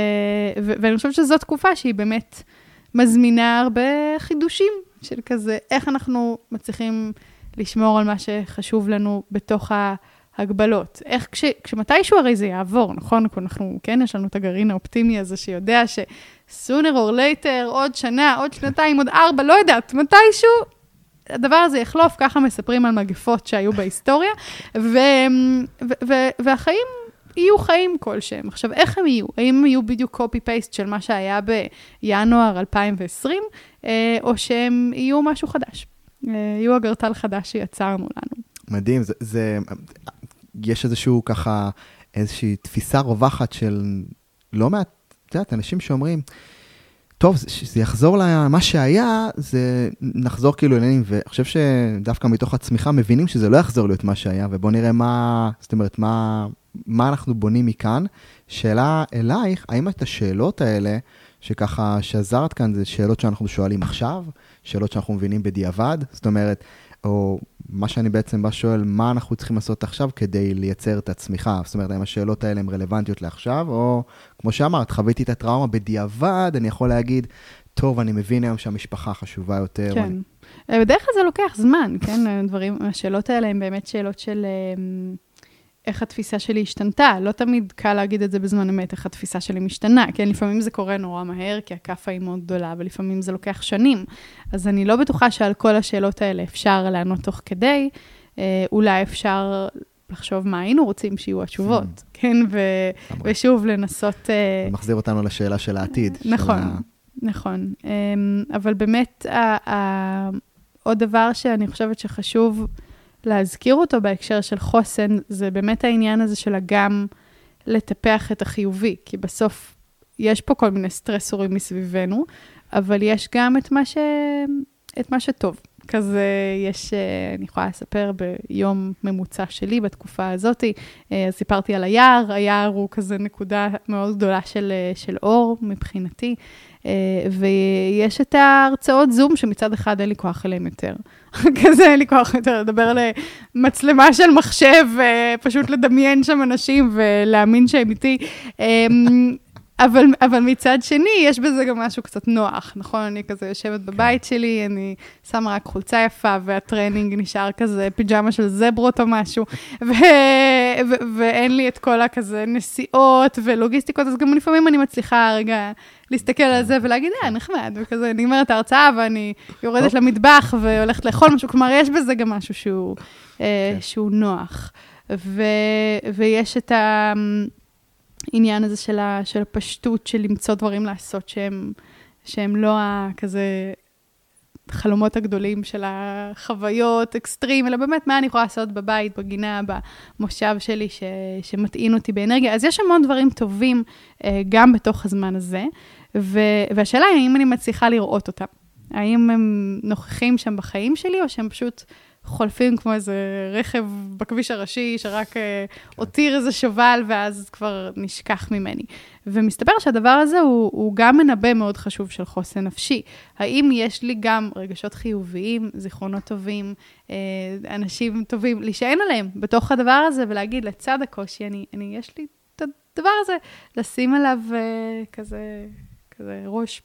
A: ו, ואני חושבת שזו תקופה שהיא באמת מזמינה הרבה חידושים של כזה, איך אנחנו מצליחים לשמור על מה שחשוב לנו בתוך ההגבלות. איך כש, כשמתישהו הרי זה יעבור, נכון? אנחנו, כן, יש לנו את הגרעין האופטימי הזה שיודע ש... sooner or later, עוד שנה, עוד שנתיים, עוד ארבע, לא יודעת, מתישהו הדבר הזה יחלוף, ככה מספרים על מגפות שהיו בהיסטוריה, ו, ו, ו, והחיים יהיו חיים כלשהם. עכשיו, איך הם יהיו? האם הם יהיו בדיוק copy-paste של מה שהיה בינואר 2020, אה, או שהם יהיו משהו חדש? אה, יהיו אגרטל חדש שיצרנו לנו.
C: מדהים, זה, זה, יש איזשהו ככה, איזושהי תפיסה רווחת של לא מעט, את יודעת, אנשים שאומרים, טוב, שזה יחזור למה שהיה, זה נחזור כאילו אלינו, ואני חושב שדווקא מתוך הצמיחה מבינים שזה לא יחזור להיות מה שהיה, ובואו נראה מה, זאת אומרת, מה, מה אנחנו בונים מכאן. שאלה אלייך, האם את השאלות האלה, שככה שעזרת כאן, זה שאלות שאנחנו שואלים עכשיו, שאלות שאנחנו מבינים בדיעבד, זאת אומרת, או מה שאני בעצם בא שואל, מה אנחנו צריכים לעשות עכשיו כדי לייצר את הצמיחה? זאת אומרת, האם השאלות האלה הן רלוונטיות לעכשיו, או כמו שאמרת, חוויתי את הטראומה בדיעבד, אני יכול להגיד, טוב, אני מבין היום שהמשפחה חשובה יותר.
A: כן. אני... אה, בדרך כלל זה לוקח זמן, כן? דברים, השאלות האלה הן באמת שאלות של... איך התפיסה שלי השתנתה. לא תמיד קל להגיד את זה בזמן אמת, איך התפיסה שלי משתנה, כן? לפעמים זה קורה נורא מהר, כי הכאפה היא מאוד גדולה, ולפעמים זה לוקח שנים. אז אני לא בטוחה שעל כל השאלות האלה אפשר לענות תוך כדי. אה, אולי אפשר לחשוב מה היינו רוצים שיהיו התשובות, hmm. כן? ו- ושוב, לנסות...
C: אה, מחזיר אותנו לשאלה של העתיד.
A: נכון, של נכון. אמ, אבל באמת, עוד דבר שאני חושבת שחשוב... להזכיר אותו בהקשר של חוסן, זה באמת העניין הזה של הגם לטפח את החיובי, כי בסוף יש פה כל מיני סטרסורים מסביבנו, אבל יש גם את מה, ש... את מה שטוב. כזה, יש, אה, אני יכולה לספר ביום ממוצע שלי בתקופה הזאת, אה, סיפרתי על היער, היער הוא כזה נקודה מאוד גדולה של, אה, של אור מבחינתי, ויש את ההרצאות זום שמצד אחד אין לי כוח אליהם יותר. כזה אין לי כוח יותר לדבר על מצלמה של מחשב, פשוט לדמיין שם אנשים ולהאמין שהם איתי. אמ, אבל, אבל מצד שני, יש בזה גם משהו קצת נוח, נכון? אני כזה יושבת כן. בבית שלי, אני שמה רק חולצה יפה, והטרנינג נשאר כזה פיג'מה של זברות או משהו, ו- ו- ואין לי את כל הכזה נסיעות ולוגיסטיקות, אז גם לפעמים אני מצליחה רגע להסתכל על זה ולהגיד, אה, נחמד, וכזה, נגמרת ההרצאה ואני יורדת למטבח והולכת לאכול משהו, כלומר, יש בזה גם משהו שהוא, אה, כן. שהוא נוח. ו, ויש את העניין הזה של, ה, של הפשטות, של למצוא דברים לעשות שהם, שהם לא כזה החלומות הגדולים של החוויות אקסטרים, אלא באמת מה אני יכולה לעשות בבית, בגינה, במושב שלי, ש, שמטעין אותי באנרגיה. אז יש המון דברים טובים אה, גם בתוך הזמן הזה, ו, והשאלה היא האם אני מצליחה לראות אותם. האם הם נוכחים שם בחיים שלי, או שהם פשוט חולפים כמו איזה רכב בכביש הראשי, שרק uh, הותיר איזה שובל ואז כבר נשכח ממני. ומסתבר שהדבר הזה הוא, הוא גם מנבא מאוד חשוב של חוסן נפשי. האם יש לי גם רגשות חיוביים, זיכרונות טובים, uh, אנשים טובים, להישען עליהם בתוך הדבר הזה ולהגיד, לצד הקושי, אני, אני יש לי את הדבר הזה, לשים עליו uh, כזה כזה ראש.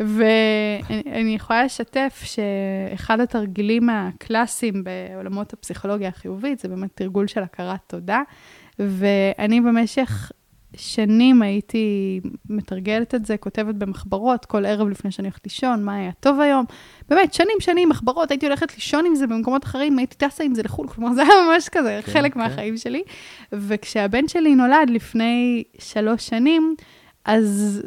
A: ואני יכולה לשתף שאחד התרגילים הקלאסיים בעולמות הפסיכולוגיה החיובית, זה באמת תרגול של הכרת תודה. ואני במשך שנים הייתי מתרגלת את זה, כותבת במחברות כל ערב לפני שאני הולכת לישון, מה היה טוב היום. באמת, שנים, שנים, מחברות, הייתי הולכת לישון עם זה במקומות אחרים, הייתי טסה עם זה לחו"ל, כלומר, זה היה ממש כזה, כן, חלק כן. מהחיים שלי. וכשהבן שלי נולד לפני שלוש שנים, אז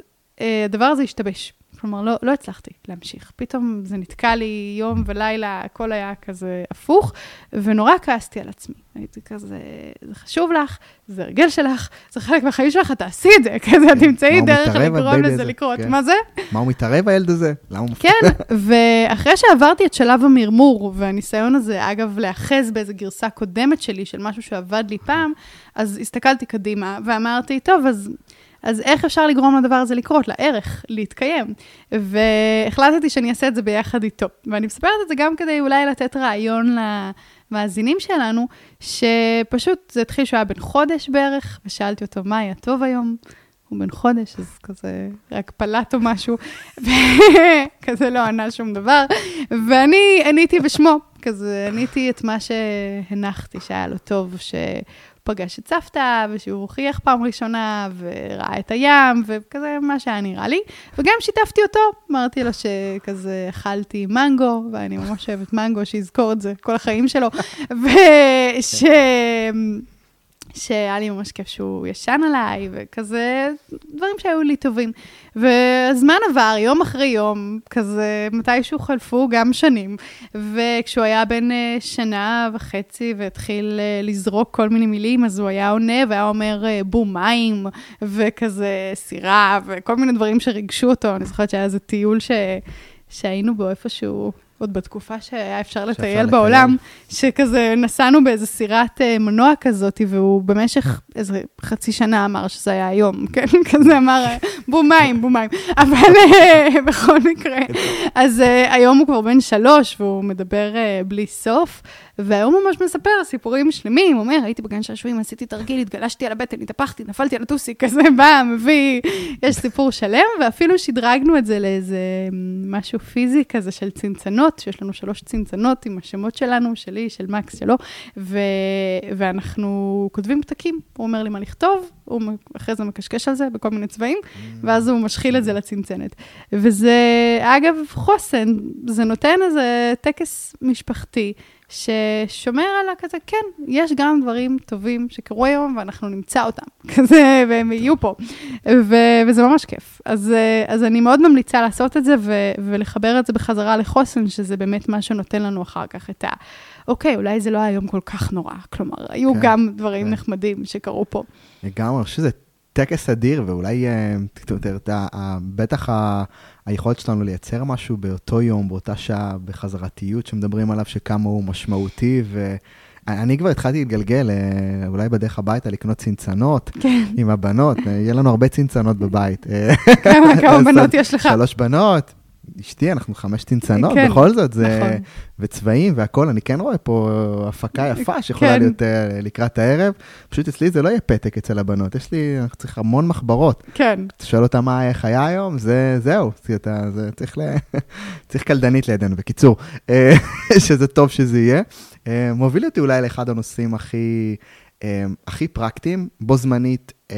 A: הדבר הזה השתבש. כלומר, לא, לא הצלחתי להמשיך. פתאום זה נתקע לי יום ולילה, הכל היה כזה הפוך, ונורא כעסתי על עצמי. הייתי כזה, זה חשוב לך, זה הרגל שלך, זה חלק מהחיים שלך, תעשי את זה, כזה, תמצאי דרך לגרום לזה לקרות. כן. מה זה?
C: מה הוא מתערב, הילד הזה? למה הוא?
A: כן, ואחרי שעברתי את שלב המרמור, והניסיון הזה, אגב, להאחז באיזו גרסה קודמת שלי, של משהו שעבד לי פעם, אז הסתכלתי קדימה, ואמרתי, טוב, אז... אז איך אפשר לגרום לדבר הזה לקרות, לערך, להתקיים? והחלטתי שאני אעשה את זה ביחד איתו. ואני מספרת את זה גם כדי אולי לתת רעיון למאזינים שלנו, שפשוט זה התחיל שהוא היה בן חודש בערך, ושאלתי אותו, מה היה טוב היום? הוא בן חודש, אז כזה רק פלט או משהו, וכזה לא ענה שום דבר. ואני עניתי בשמו, כזה עניתי את מה שהנחתי שהיה לו טוב, ש... פגש את סבתא, ושהוא חייך פעם ראשונה, וראה את הים, וכזה מה שהיה נראה לי. וגם שיתפתי אותו, אמרתי לו שכזה אכלתי מנגו, ואני ממש אוהבת מנגו, שיזכור את זה כל החיים שלו, וש... שהיה לי ממש כיף שהוא ישן עליי, וכזה דברים שהיו לי טובים. והזמן עבר, יום אחרי יום, כזה מתישהו חלפו גם שנים, וכשהוא היה בן אה, שנה וחצי והתחיל אה, לזרוק כל מיני מילים, אז הוא היה עונה והיה אומר אה, בום מים, וכזה סירה, וכל מיני דברים שריגשו אותו. אני זוכרת שהיה איזה טיול ש... שהיינו בו איפשהו עוד בתקופה שהיה אפשר לטייל בעולם, שכזה נסענו באיזה סירת אה, מנוע כזאת, והוא במשך איזה חצי שנה אמר שזה היה היום, כן? כזה אמר, בום מים. אבל אה, בכל מקרה, אז אה, היום הוא כבר בן שלוש, והוא מדבר בלי סוף. והיום הוא ממש מספר סיפורים שלמים, הוא אומר, הייתי בגן שעשועים, עשיתי תרגיל, התגלשתי על הבטן, התהפכתי, נפלתי על הטוסיק, כזה בא, מביא, יש סיפור שלם, ואפילו שדרגנו את זה לאיזה משהו פיזי כזה של צנצנות, שיש לנו שלוש צנצנות עם השמות שלנו, שלי, של מקס, שלו, ו... ואנחנו כותבים פתקים, הוא אומר לי מה לכתוב, הוא אחרי זה מקשקש על זה בכל מיני צבעים, ואז הוא משחיל את זה לצנצנת. וזה, אגב, חוסן, זה נותן איזה טקס משפחתי. ששומר על הכזה, כן, יש גם דברים טובים שקרו היום ואנחנו נמצא אותם, כזה, והם יהיו פה, ו- וזה ממש כיף. אז, אז אני מאוד ממליצה לעשות את זה ו- ולחבר את זה בחזרה לחוסן, שזה באמת מה שנותן לנו אחר כך את ה... אוקיי, אולי זה לא היה יום כל כך נורא, כלומר, היו כן, גם דברים כן. נחמדים שקרו פה.
C: לגמרי, אני חושב שזה טקס אדיר, ואולי, אה, בטח היכולת שלנו לייצר משהו באותו יום, באותה שעה, בחזרתיות שמדברים עליו, שכמה הוא משמעותי, ואני כבר התחלתי להתגלגל, אה, אולי בדרך הביתה, לקנות צנצנות כן. עם הבנות, אה, יהיה לנו הרבה צנצנות בבית.
A: כמה בנות יש לך?
C: שלוש בנות, אשתי, אנחנו חמש צנצנות, כן, בכל זאת, זה... נכון. וצבעים והכול, אני כן רואה פה הפקה יפה שיכולה כן. להיות uh, לקראת הערב. פשוט אצלי זה לא יהיה פתק אצל הבנות, יש לי, אנחנו צריכים המון מחברות.
A: כן.
C: אתה שואל אותה מה, איך היה היום, זה, זהו, אתה, זה, צריך, ל... צריך קלדנית לידינו, בקיצור, אה, שזה טוב שזה יהיה. Uh, מוביל אותי אולי לאחד הנושאים הכי, um, הכי פרקטיים, בו זמנית. Um,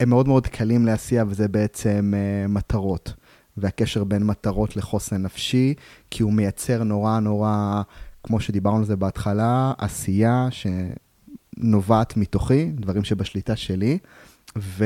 B: הם מאוד מאוד קלים לעשייה, וזה בעצם uh, מטרות. והקשר בין מטרות לחוסן נפשי, כי הוא מייצר נורא נורא, כמו שדיברנו על זה בהתחלה, עשייה שנובעת מתוכי, דברים שבשליטה שלי. ו...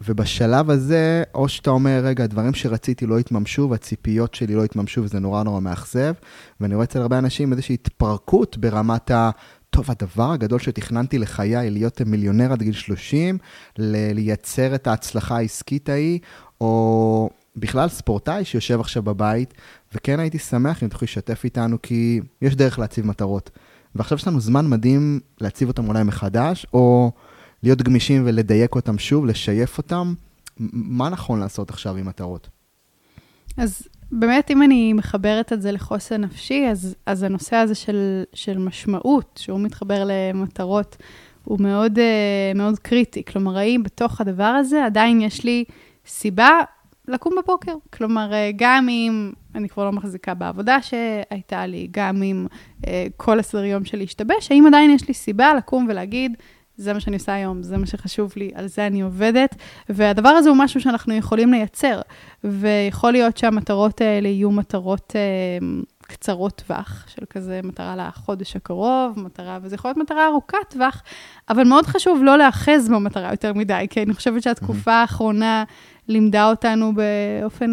B: ובשלב הזה, או שאתה אומר, רגע, דברים שרציתי לא התממשו, והציפיות שלי לא התממשו, וזה נורא נורא מאכזב. ואני רואה אצל הרבה אנשים איזושהי התפרקות ברמת ה... טוב, הדבר הגדול שתכננתי לחיי, להיות מיליונר עד גיל 30, לייצר את ההצלחה העסקית ההיא, או בכלל ספורטאי שיושב עכשיו בבית, וכן הייתי שמח אם תוכלי לשתף איתנו, כי יש דרך להציב מטרות. ועכשיו יש לנו זמן מדהים להציב אותם אולי מחדש, או להיות גמישים ולדייק אותם שוב, לשייף אותם. מה נכון לעשות עכשיו עם מטרות?
A: אז באמת, אם אני מחברת את זה לחוסן נפשי, אז, אז הנושא הזה של, של משמעות, שהוא מתחבר למטרות, הוא מאוד, אה, מאוד קריטי. כלומר, האם בתוך הדבר הזה עדיין יש לי סיבה לקום בבוקר. כלומר, אה, גם אם אני כבר לא מחזיקה בעבודה שהייתה לי, גם אם אה, כל הסדר יום שלי השתבש, האם עדיין יש לי סיבה לקום ולהגיד, זה מה שאני עושה היום, זה מה שחשוב לי, על זה אני עובדת. והדבר הזה הוא משהו שאנחנו יכולים לייצר. ויכול להיות שהמטרות האלה יהיו מטרות אה, קצרות טווח, של כזה מטרה לחודש הקרוב, מטרה, וזה יכול להיות מטרה ארוכת טווח, אבל מאוד חשוב לא להאחז במטרה יותר מדי, כי אני חושבת שהתקופה האחרונה לימדה אותנו באופן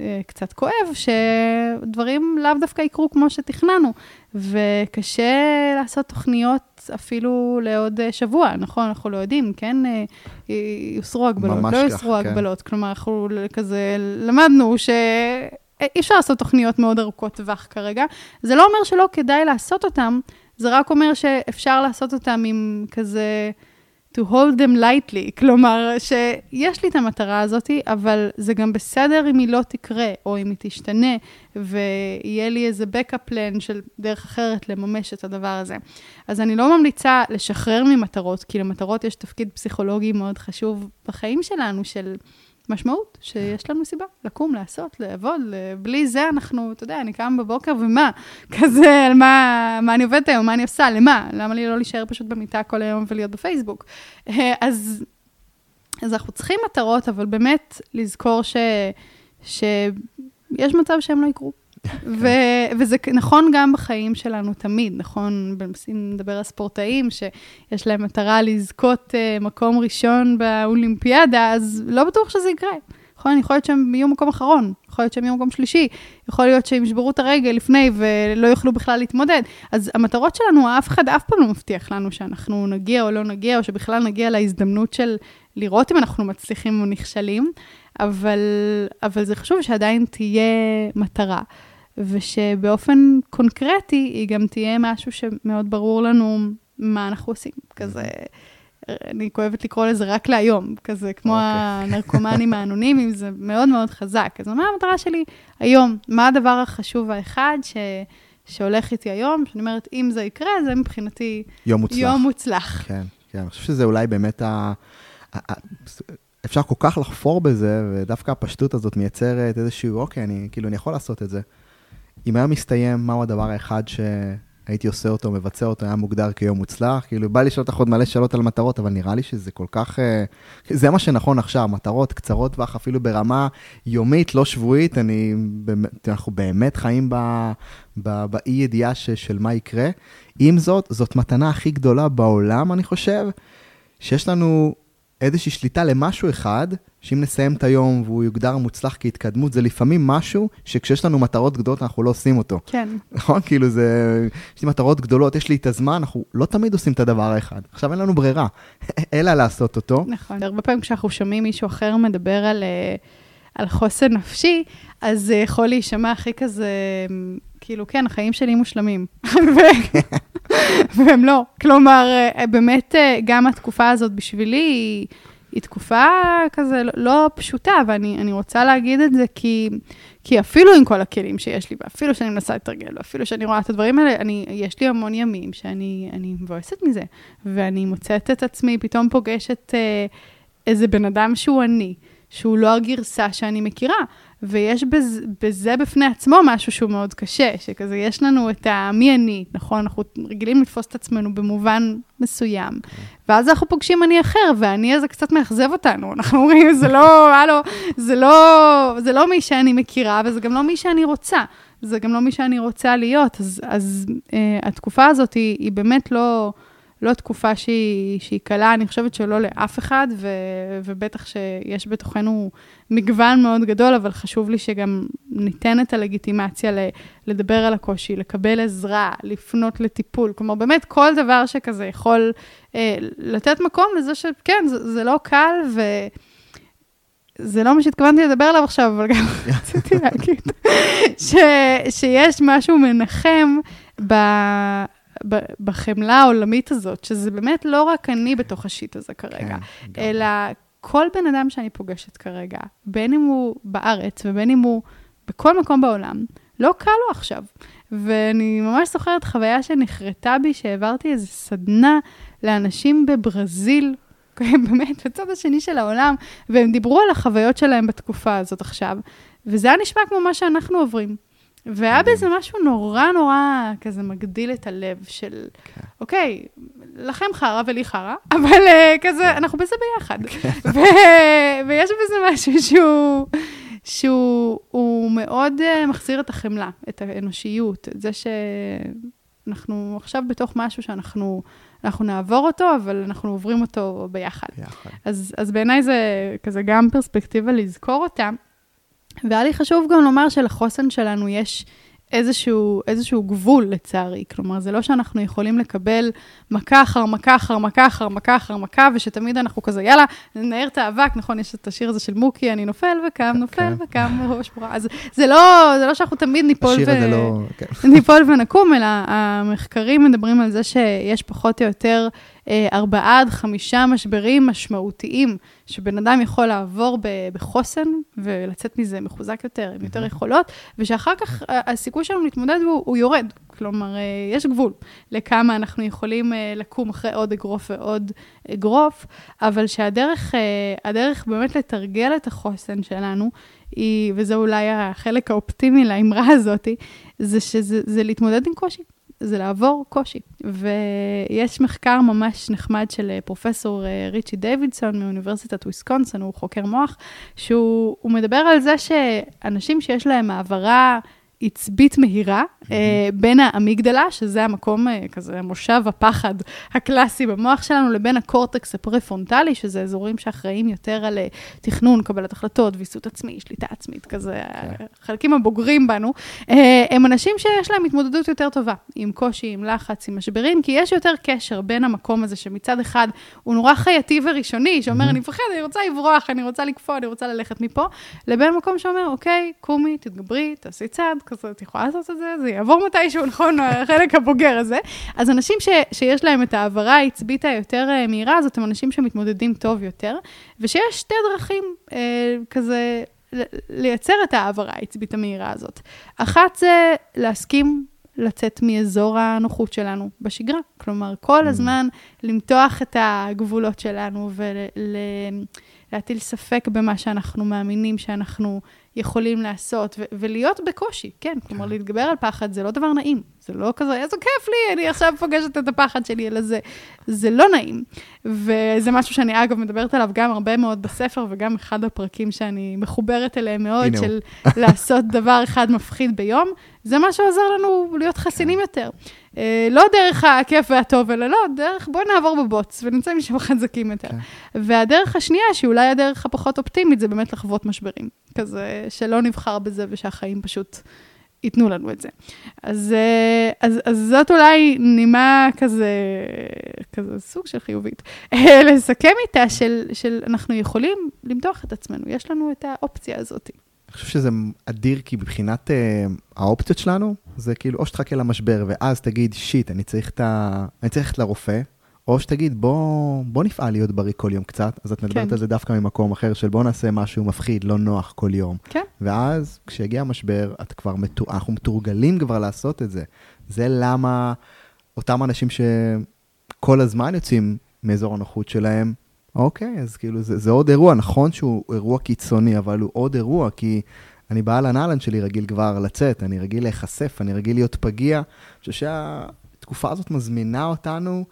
A: אה, קצת כואב, שדברים לאו דווקא יקרו כמו שתכננו, וקשה לעשות תוכניות אפילו לעוד אה, שבוע, נכון? אנחנו לא יודעים, כן? אה, יוסרו הגבלות, לא יוסרו כן. הגבלות. כלומר, אנחנו כזה למדנו ש... אי אפשר לעשות תוכניות מאוד ארוכות טווח כרגע. זה לא אומר שלא כדאי לעשות אותן, זה רק אומר שאפשר לעשות אותן עם כזה... to hold them lightly, כלומר, שיש לי את המטרה הזאת, אבל זה גם בסדר אם היא לא תקרה, או אם היא תשתנה, ויהיה לי איזה backup plan של דרך אחרת לממש את הדבר הזה. אז אני לא ממליצה לשחרר ממטרות, כי למטרות יש תפקיד פסיכולוגי מאוד חשוב בחיים שלנו, של... משמעות שיש לנו סיבה לקום, לעשות, לעבוד, בלי זה אנחנו, אתה יודע, אני קם בבוקר ומה? כזה, על מה, מה אני עובדת היום, מה אני עושה, למה? למה לי לא להישאר פשוט במיטה כל היום ולהיות בפייסבוק? אז, אז אנחנו צריכים מטרות, אבל באמת לזכור ש, שיש מצב שהם לא יקרו. ו- וזה נכון גם בחיים שלנו תמיד, נכון? אם נדבר על ספורטאים שיש להם מטרה לזכות uh, מקום ראשון באולימפיאדה, אז לא בטוח שזה יקרה. נכון? יכול להיות שהם יהיו מקום אחרון, יכול להיות שהם יהיו מקום שלישי, יכול להיות שהם ישברו את הרגל לפני ולא יוכלו בכלל להתמודד. אז המטרות שלנו, אף אחד אף פעם לא מבטיח לנו שאנחנו נגיע או לא נגיע, או שבכלל נגיע להזדמנות של לראות אם אנחנו מצליחים או נכשלים, אבל, אבל זה חשוב שעדיין תהיה מטרה. ושבאופן קונקרטי היא גם תהיה משהו שמאוד ברור לנו מה אנחנו עושים. כזה, אני כואבת לקרוא לזה רק להיום, כזה כמו okay. אוקיי. הנרקומנים האנונימיים, זה מאוד מאוד חזק. אז מה המטרה שלי היום? מה הדבר החשוב האחד ש... שהולך איתי היום, שאני אומרת, אם זה יקרה, זה מבחינתי
B: יום מוצלח.
A: יום מוצלח.
B: כן, כן, אני חושב שזה אולי באמת ה... אפשר כל כך לחפור בזה, ודווקא הפשטות הזאת מייצרת איזשהו, אוקיי, אני כאילו, אני יכול לעשות את זה. אם היה מסתיים, מהו הדבר האחד שהייתי עושה אותו, מבצע אותו, היה מוגדר כיום מוצלח? כאילו, בא לי לשאול אותך עוד מלא שאלות על מטרות, אבל נראה לי שזה כל כך... אה, זה מה שנכון עכשיו, מטרות קצרות טווח, אפילו ברמה יומית, לא שבועית, אני, אנחנו באמת חיים באי ידיעה של מה יקרה. עם זאת, זאת מתנה הכי גדולה בעולם, אני חושב, שיש לנו איזושהי שליטה למשהו אחד, שאם נסיים את היום והוא יוגדר מוצלח כהתקדמות, זה לפעמים משהו שכשיש לנו מטרות גדולות, אנחנו לא עושים אותו.
A: כן.
B: נכון? כאילו זה, יש לי מטרות גדולות, יש לי את הזמן, אנחנו לא תמיד עושים את הדבר האחד. עכשיו אין לנו ברירה, אלא לעשות אותו.
A: נכון. הרבה פעמים כשאנחנו שומעים מישהו אחר מדבר על, אה, על חוסן נפשי, אז זה יכול להישמע הכי כזה, כאילו, כן, החיים שלי מושלמים. והם לא. כלומר, אה, באמת, אה, גם התקופה הזאת בשבילי היא... היא תקופה כזה לא, לא פשוטה, ואני רוצה להגיד את זה כי, כי אפילו עם כל הכלים שיש לי, ואפילו שאני מנסה לתרגל, ואפילו שאני רואה את הדברים האלה, אני, יש לי המון ימים שאני מבואסת מזה, ואני מוצאת את עצמי, פתאום פוגשת אה, איזה בן אדם שהוא אני, שהוא לא הגרסה שאני מכירה. ויש בזה, בזה בפני עצמו משהו שהוא מאוד קשה, שכזה יש לנו את המי אני, נכון? אנחנו רגילים לתפוס את עצמנו במובן מסוים, ואז אנחנו פוגשים אני אחר, והאני הזה קצת מאכזב אותנו. אנחנו אומרים, זה לא, הלו, זה לא, זה לא מי שאני מכירה, וזה גם לא מי שאני רוצה. זה גם לא מי שאני רוצה להיות. אז, אז אה, התקופה הזאת היא, היא באמת לא... לא תקופה שהיא, שהיא קלה, אני חושבת שלא לאף אחד, ו, ובטח שיש בתוכנו מגוון מאוד גדול, אבל חשוב לי שגם ניתן את הלגיטימציה ל, לדבר על הקושי, לקבל עזרה, לפנות לטיפול. כלומר, באמת כל דבר שכזה יכול אה, לתת מקום לזה שכן, זה, זה לא קל, ו... זה לא מה שהתכוונתי לדבר עליו עכשיו, אבל גם רציתי להגיד ש, שיש משהו מנחם ב, בחמלה העולמית הזאת, שזה באמת לא רק אני בתוך השיט הזה כרגע, כן, אלא כל בן אדם שאני פוגשת כרגע, בין אם הוא בארץ ובין אם הוא בכל מקום בעולם, לא קל לו עכשיו. ואני ממש זוכרת חוויה שנחרטה בי, שהעברתי איזו סדנה לאנשים בברזיל, באמת, בצד השני של העולם, והם דיברו על החוויות שלהם בתקופה הזאת עכשיו, וזה היה נשמע כמו מה שאנחנו עוברים. והיה בזה משהו נורא נורא כזה מגדיל את הלב של, כן. אוקיי, לכם חרא ולי חרא, אבל uh, כזה, כן. אנחנו בזה ביחד. כן. ו- ויש בזה משהו שהוא, שהוא מאוד uh, מחזיר את החמלה, את האנושיות, את זה שאנחנו עכשיו בתוך משהו שאנחנו... אנחנו נעבור אותו, אבל אנחנו עוברים אותו ביחד. ביחד. אז, אז בעיניי זה כזה גם פרספקטיבה לזכור אותה, והיה לי חשוב גם לומר שלחוסן שלנו יש איזשהו, איזשהו גבול, לצערי. כלומר, זה לא שאנחנו יכולים לקבל מכה אחר מכה אחר מכה אחר מכה אחר מכה, ושתמיד אנחנו כזה, יאללה, ננער את האבק, נכון, יש את השיר הזה של מוקי, אני נופל וקם, נופל כן. וקם, ראש פורה. אז זה לא, זה לא שאנחנו תמיד ניפול, ו... לא... כן. ניפול ונקום, אלא המחקרים מדברים על זה שיש פחות או יותר ארבעה עד חמישה משברים משמעותיים שבן אדם יכול לעבור בחוסן ולצאת מזה מחוזק יותר, עם יותר יכולות, ושאחר כך הסיכוי שלנו להתמודד הוא, הוא יורד. כלומר, אה, יש גבול לכמה אנחנו יכולים אה, לקום אחרי עוד אגרוף ועוד אגרוף, אבל שהדרך הדרך באמת לתרגל את החוסן שלנו, היא, וזה אולי החלק האופטימי לאמרה הזאת, זה שזה להתמודד עם קושי. זה לעבור קושי. ויש מחקר ממש נחמד של אה, פרופסור אה, ריצ'י דיווידסון מאוניברסיטת וויסקונסין, הוא חוקר מוח, שהוא מדבר על זה שאנשים שיש להם העברה עצבית מהירה mm-hmm. בין האמיגדלה, שזה המקום, אה, כזה מושב הפחד הקלאסי במוח שלנו, לבין הקורטקס הפרפרונטלי, שזה אזורים שאחראים יותר על אה, תכנון, קבלת החלטות, ויסות עצמי, שליטה עצמית, כזה, okay. כן. החלקים הבוגרים בנו, הם אנשים שיש להם התמודדות יותר טובה, עם קושי, עם לחץ, עם משברים, כי יש יותר קשר בין המקום הזה, שמצד אחד הוא נורא חייתי וראשוני, שאומר, mm-hmm. אני מפחד, אני רוצה לברוח, אני רוצה לקפוא, אני רוצה ללכת מפה, לבין מקום שאומר, אוקיי, קומי, תתגברי, תעשי צעד, כזה, את יכולה לעשות את זה, זה יעבור מתישהו, נכון, החלק הבוגר הזה. אז אנשים ש, שיש להם את ההעברה העצבית היותר אה, מהירה הזאת, הם אנשים שמתמודדים טוב יותר, ושיש שתי דרכים אה, כזה לייצר את ההעברה העצבית המהירה הזאת. אחת זה להסכים לצאת מאזור הנוחות שלנו בשגרה. כלומר, כל mm. הזמן למתוח את הגבולות שלנו ולהטיל ספק במה שאנחנו מאמינים שאנחנו יכולים לעשות, ולהיות בקושי, כן, כלומר, כן. להתגבר על פחד זה לא דבר נעים, זה לא כזה, איזה כיף לי, אני עכשיו פוגשת את הפחד שלי, אלא זה, זה לא נעים. וזה משהו שאני, אגב, מדברת עליו גם הרבה מאוד בספר, וגם אחד הפרקים שאני מחוברת אליהם מאוד, של לעשות דבר אחד מפחיד ביום, זה מה שעוזר לנו להיות חסינים כן. יותר. אה, לא דרך הכיף והטוב, אלא לא, דרך בוא נעבור בבוץ ונמצא משם חזקים יותר. כן. והדרך השנייה, שהיא אולי הדרך הפחות אופטימית, זה באמת לחוות משברים. כזה שלא נבחר בזה ושהחיים פשוט ייתנו לנו את זה. אז, אה, אז, אז זאת אולי נימה כזה, כזה סוג של חיובית, לסכם איתה של, של אנחנו יכולים למתוח את עצמנו, יש לנו את האופציה הזאת.
C: אני חושב שזה אדיר, כי מבחינת uh, האופציות שלנו, זה כאילו, או שתחכה למשבר, ואז תגיד, שיט, אני צריך, ה... אני צריך ללכת לרופא, או שתגיד, בוא, בוא נפעל להיות בריא כל יום קצת, אז את מדברת כן. על זה דווקא ממקום אחר של בוא נעשה משהו מפחיד, לא נוח כל יום.
A: כן.
C: ואז כשיגיע המשבר, את כבר מתור... אנחנו מתורגלים כבר לעשות את זה. זה למה אותם אנשים שכל הזמן יוצאים מאזור הנוחות שלהם, אוקיי, אז כאילו זה, זה עוד אירוע, נכון שהוא אירוע קיצוני, אבל הוא עוד אירוע, כי
B: אני באהלן אהלן שלי רגיל כבר לצאת, אני רגיל להיחשף, אני רגיל להיות פגיע. אני חושב שהתקופה הזאת מזמינה אותנו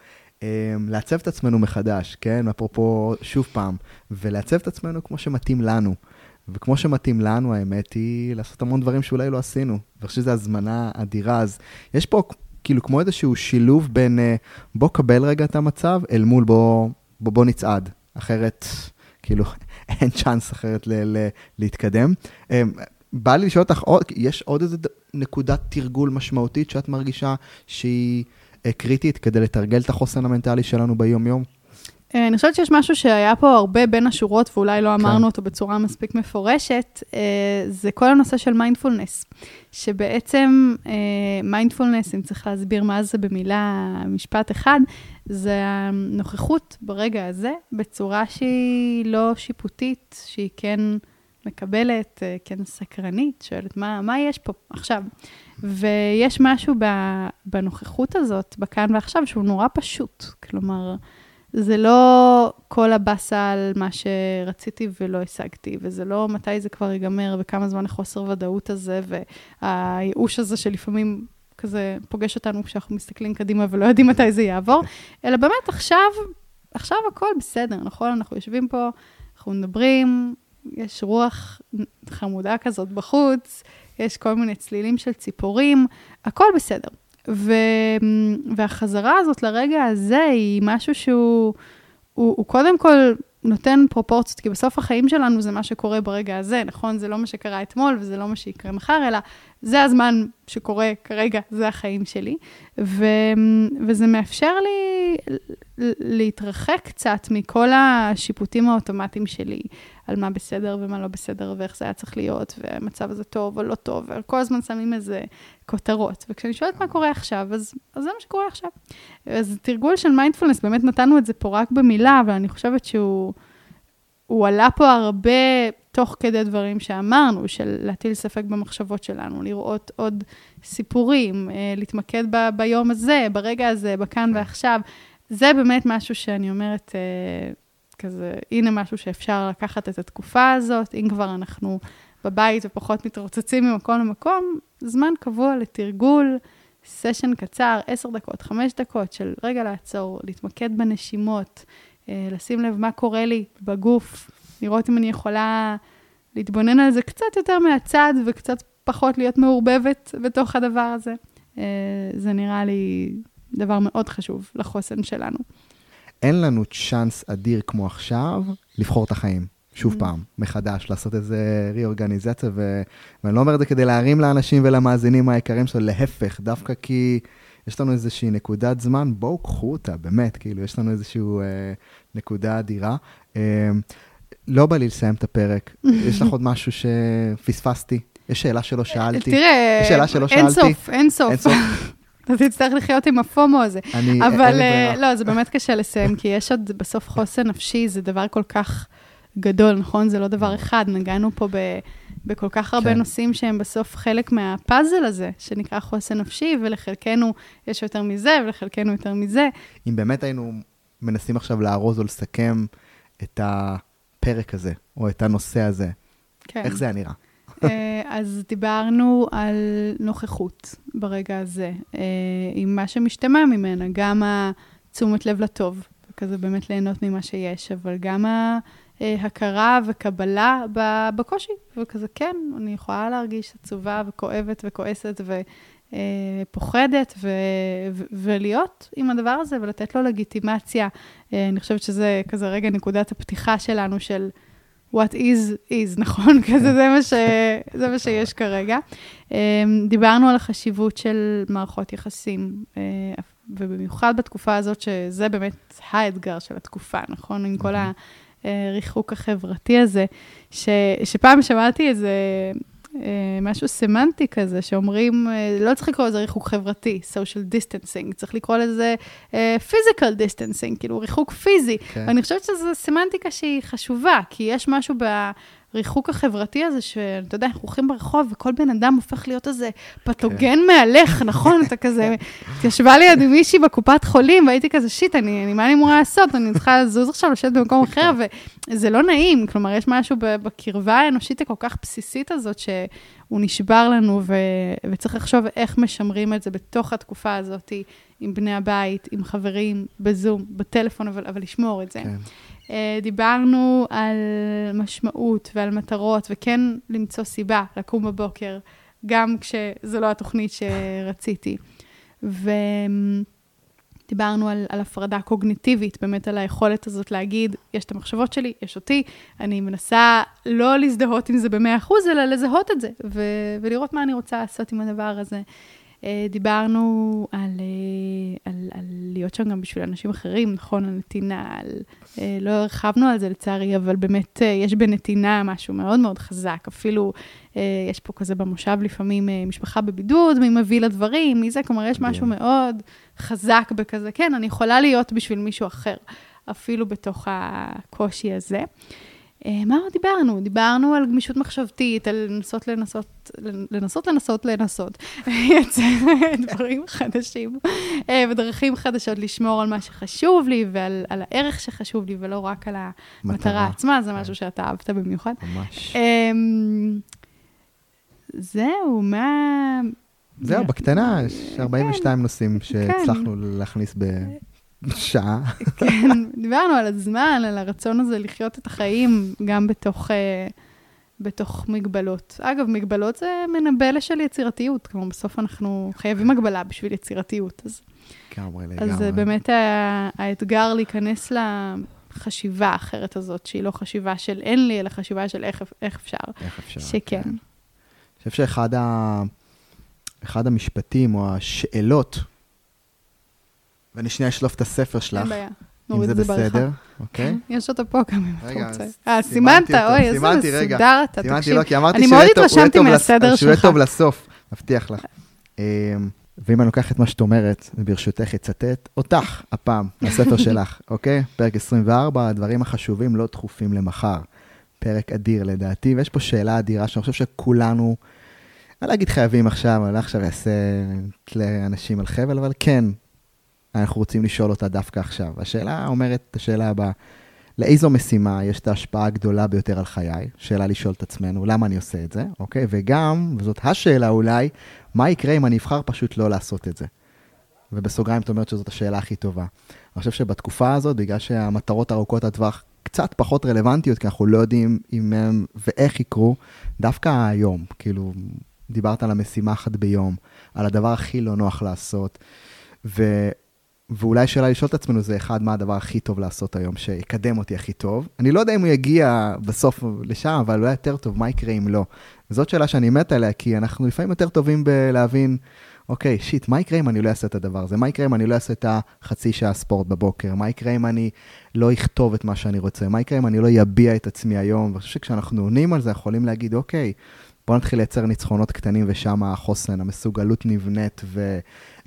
B: לעצב את עצמנו מחדש, כן? אפרופו, שוב פעם, ולעצב את עצמנו כמו שמתאים לנו. וכמו שמתאים לנו, האמת היא לעשות המון דברים שאולי לא עשינו. ואני חושב שזו הזמנה אדירה. אז יש פה כאילו כמו איזשהו שילוב בין אה, בוא קבל רגע את המצב, אל מול בוא, בוא, בוא נצעד. אחרת, כאילו, אין צ'אנס אחרת ל- ל- להתקדם. אה, בא לי לשאול אותך, יש עוד איזה נקודת תרגול משמעותית שאת מרגישה שהיא קריטית כדי לתרגל את החוסן המנטלי שלנו ביום-יום?
A: אה, אני חושבת שיש משהו שהיה פה הרבה בין השורות, ואולי לא אמרנו כן. אותו בצורה מספיק מפורשת, אה, זה כל הנושא של מיינדפולנס. שבעצם מיינדפולנס, אם צריך להסביר מה זה במילה, משפט אחד, זה הנוכחות ברגע הזה, בצורה שהיא לא שיפוטית, שהיא כן מקבלת, כן סקרנית, שואלת מה, מה יש פה עכשיו. ויש משהו בנוכחות הזאת, בכאן ועכשיו, שהוא נורא פשוט. כלומר, זה לא כל הבאסה על מה שרציתי ולא השגתי, וזה לא מתי זה כבר ייגמר, וכמה זמן החוסר ודאות הזה, והייאוש הזה שלפעמים כזה פוגש אותנו כשאנחנו מסתכלים קדימה ולא יודעים מתי זה יעבור, אלא באמת עכשיו, עכשיו הכל בסדר, נכון? אנחנו יושבים פה, אנחנו מדברים, יש רוח חמודה כזאת בחוץ, יש כל מיני צלילים של ציפורים, הכל בסדר. ו... והחזרה הזאת לרגע הזה היא משהו שהוא הוא, הוא קודם כל נותן פרופורציות, כי בסוף החיים שלנו זה מה שקורה ברגע הזה, נכון? זה לא מה שקרה אתמול וזה לא מה שיקרה מחר, אלא זה הזמן שקורה כרגע, זה החיים שלי. ו, וזה מאפשר לי להתרחק קצת מכל השיפוטים האוטומטיים שלי, על מה בסדר ומה לא בסדר, ואיך זה היה צריך להיות, והמצב הזה טוב או לא טוב, וכל הזמן שמים איזה כותרות. וכשאני שואלת מה קורה עכשיו, אז, אז זה מה שקורה עכשיו. אז תרגול של מיינדפולנס, באמת נתנו את זה פה רק במילה, אבל אני חושבת שהוא הוא עלה פה הרבה תוך כדי דברים שאמרנו, של להטיל ספק במחשבות שלנו, לראות עוד סיפורים, אה, להתמקד ב, ביום הזה, ברגע הזה, בכאן כן. ועכשיו. זה באמת משהו שאני אומרת, אה, כזה, הנה משהו שאפשר לקחת את התקופה הזאת, אם כבר אנחנו בבית ופחות מתרוצצים ממקום למקום, זמן קבוע לתרגול, סשן קצר, עשר דקות, חמש דקות של רגע לעצור, להתמקד בנשימות, אה, לשים לב מה קורה לי בגוף, לראות אם אני יכולה להתבונן על זה קצת יותר מהצד וקצת פחות להיות מעורבבת בתוך הדבר הזה. אה, זה נראה לי דבר מאוד חשוב לחוסן שלנו.
B: אין לנו צ'אנס אדיר כמו עכשיו לבחור את החיים. שוב mm. פעם, מחדש, לעשות איזה ריאורגניזציה, ו... ואני לא אומר את זה כדי להרים לאנשים ולמאזינים היקרים שלו, להפך, דווקא כי יש לנו איזושהי נקודת זמן, בואו קחו אותה, באמת, כאילו, יש לנו איזושהי אה, נקודה אדירה. אה, לא בא לי לסיים את הפרק, יש לך עוד משהו שפספסתי? יש שאלה שלא שאלתי.
A: תראה, יש שאלה שלא אין שאלתי. סוף, אין סוף. אין סוף. אתה תצטרך לחיות עם הפומו הזה. אני, אבל אה, לא, זה באמת קשה לסיים, כי יש עוד בסוף חוסן נפשי, זה דבר כל כך גדול, נכון? זה לא דבר אחד. נגענו פה ב, בכל כך הרבה כן. נושאים שהם בסוף חלק מהפאזל הזה, שנקרא חוסן נפשי, ולחלקנו יש יותר מזה, ולחלקנו יותר מזה.
B: אם באמת היינו מנסים עכשיו לארוז או לסכם את הפרק הזה, או את הנושא הזה, כן. איך זה היה נראה?
A: אה, אז דיברנו על נוכחות ברגע הזה, אה, עם מה שמשתמע ממנה, גם התשומת לב לטוב, וכזה באמת ליהנות ממה שיש, אבל גם ההכרה וקבלה בקושי, וכזה, כן, אני יכולה להרגיש עצובה וכואבת וכועסת ופוחדת, ו- ו- ולהיות עם הדבר הזה ולתת לו לגיטימציה. אה, אני חושבת שזה כזה רגע נקודת הפתיחה שלנו של... what is is, נכון? כזה, זה מה, ש... זה מה שיש כרגע. אמ, דיברנו על החשיבות של מערכות יחסים, אה, ובמיוחד בתקופה הזאת, שזה באמת האתגר של התקופה, נכון? עם כל הריחוק החברתי הזה, ש... שפעם שמעתי איזה אה, משהו סמנטי כזה, שאומרים, אה, לא צריך לקרוא לזה ריחוק חברתי, social distancing, צריך לקרוא לזה אה, physical distancing, כאילו ריחוק פיזי. Okay. כן. ואני חושבת שזו סמנטיקה שהיא חשובה, כי יש משהו ב... הריחוק החברתי הזה, שאתה יודע, אנחנו הולכים ברחוב וכל בן אדם הופך להיות איזה פתוגן כן. מהלך, נכון? אתה כזה, התיישבה לידי מישהי בקופת חולים, והייתי כזה, שיט, אני, אני, מה אני אמורה לעשות? אני צריכה לזוז עכשיו, לשבת במקום אחר, וזה לא נעים. כלומר, יש משהו בקרבה האנושית הכל כך בסיסית הזאת, שהוא נשבר לנו, ו, וצריך לחשוב איך משמרים את זה בתוך התקופה הזאת, עם בני הבית, עם חברים, בזום, בטלפון, אבל, אבל לשמור את זה. כן. אה, דיברנו על משמעות ועל מטרות, וכן למצוא סיבה לקום בבוקר, גם כשזו לא התוכנית שרציתי. ודיברנו על, על הפרדה קוגניטיבית, באמת על היכולת הזאת להגיד, יש את המחשבות שלי, יש אותי, אני מנסה לא להזדהות עם זה ב-100%, אלא לזהות את זה, ו- ולראות מה אני רוצה לעשות עם הדבר הזה. אה, דיברנו על, אה, על, על להיות שם גם בשביל אנשים אחרים, נכון? על נתינה, על... אה, לא הרחבנו על זה לצערי, אבל באמת יש בנתינה משהו מאוד מאוד חזק. אפילו יש פה כזה במושב לפעמים משפחה בבידוד, מי מביא לדברים, מי זה, כלומר, יש משהו מאוד חזק בכזה, כן, אני יכולה להיות בשביל מישהו אחר, אפילו בתוך הקושי הזה. אה, מה דיברנו? דיברנו על גמישות מחשבתית, על לנסות לנסות, לנסות לנסות לנסות, לייצר דברים חדשים אה, ודרכים חדשות לשמור על מה שחשוב לי ועל הערך שחשוב לי, ולא רק על המטרה עצמה, זה כן. משהו שאתה אהבת במיוחד. ממש. אמ, זהו, מה...
B: זהו, בקטנה, יש 42 כן. נושאים כן. שהצלחנו להכניס ב... שעה.
A: כן, דיברנו על הזמן, על הרצון הזה לחיות את החיים גם בתוך, uh, בתוך מגבלות. אגב, מגבלות זה מנבא של יצירתיות, כלומר, בסוף אנחנו חייבים הגבלה בשביל יצירתיות. אז,
B: לגמרי, לגמרי.
A: אז באמת האתגר להיכנס לחשיבה האחרת הזאת, שהיא לא חשיבה של אין לי, אלא חשיבה של איך, איך אפשר.
B: איך אפשר,
A: שכן. כן.
B: אני חושב שאחד ה... המשפטים או השאלות ואני שנייה אשלוף את הספר שלך. אין בעיה. אם זה בסדר, אוקיי?
A: יש אותו פה גם אם אתה רוצה. אה, סימנת, אוי, איזה מסודר אתה, תקשיב. לא, כי אמרתי אני מאוד התרשמתי מהסדר שלך.
B: שהוא יהיה טוב לסוף, מבטיח לך. אמ, ואם אני לוקח את מה שאת אומרת, ברשותך אצטט אותך הפעם, מהספר שלך, אוקיי? פרק 24, הדברים החשובים לא דחופים למחר. פרק אדיר לדעתי, ויש פה שאלה אדירה שאני חושב שכולנו, אני לא אגיד חייבים עכשיו, אני לא עכשיו אעשה לאנשים על חבל, אבל כן, אנחנו רוצים לשאול אותה דווקא עכשיו. השאלה אומרת השאלה הבאה, לאיזו משימה יש את ההשפעה הגדולה ביותר על חיי? שאלה לשאול את עצמנו, למה אני עושה את זה, אוקיי? וגם, וזאת השאלה אולי, מה יקרה אם אני אבחר פשוט לא לעשות את זה? ובסוגריים את אומרת שזאת השאלה הכי טובה. אני חושב שבתקופה הזאת, בגלל שהמטרות ארוכות הטווח קצת פחות רלוונטיות, כי אנחנו לא יודעים אם הם ואיך יקרו, דווקא היום, כאילו, דיברת על המשימה אחת ביום, על הדבר הכי לא נוח לעשות, ו- ואולי שאלה לשאול את עצמנו זה אחד, מה הדבר הכי טוב לעשות היום, שיקדם אותי הכי טוב. אני לא יודע אם הוא יגיע בסוף לשם, אבל אולי יותר טוב, מה יקרה אם לא? וזאת שאלה שאני מת עליה, כי אנחנו לפעמים יותר טובים בלהבין, אוקיי, שיט, מה יקרה אם אני לא אעשה את הדבר הזה? מה יקרה אם אני לא אעשה את החצי שעה ספורט בבוקר? מה יקרה אם אני לא אכתוב את מה שאני רוצה? מה יקרה אם אני לא אביע את עצמי היום? ואני חושב שכשאנחנו עונים על זה, יכולים להגיד, אוקיי, בוא נתחיל לייצר ניצחונות קטנים, ושם החוסן, המסוגלות נבנית, ו...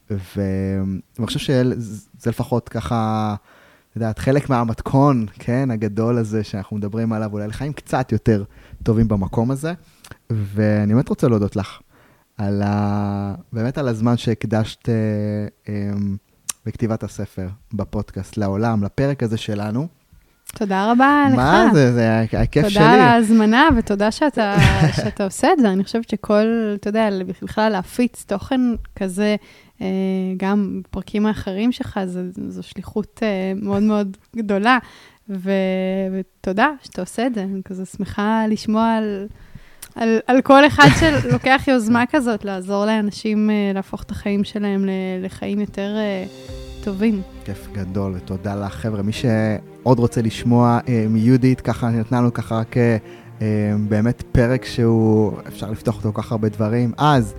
B: ואני חושב שזה לפחות ככה, את יודעת, חלק מהמתכון, כן, הגדול הזה שאנחנו מדברים עליו, אולי לחיים קצת יותר טובים במקום הזה. ואני באמת רוצה להודות לך על ה... באמת על הזמן שהקדשת אה, אה, בכתיבת הספר, בפודקאסט, לעולם, לפרק הזה שלנו.
A: תודה רבה לך.
B: מה זה, זה היה כיף שלי.
A: תודה על ההזמנה ותודה שאתה, שאתה עושה את זה. אני חושבת שכל, אתה יודע, בכלל להפיץ תוכן כזה גם בפרקים האחרים שלך, זו, זו שליחות אה, מאוד מאוד גדולה, ו, ותודה שאתה עושה את זה. אני כזה שמחה לשמוע על, על, על כל אחד שלוקח יוזמה כזאת, לעזור לאנשים אה, להפוך את החיים שלהם לחיים יותר טובים.
B: כיף גדול, ותודה לך. חבר'ה, מי שעוד רוצה לשמוע מיהודית, ככה נתנה לנו ככה רק באמת פרק שהוא, אפשר לפתוח אותו כל כך הרבה דברים. אז,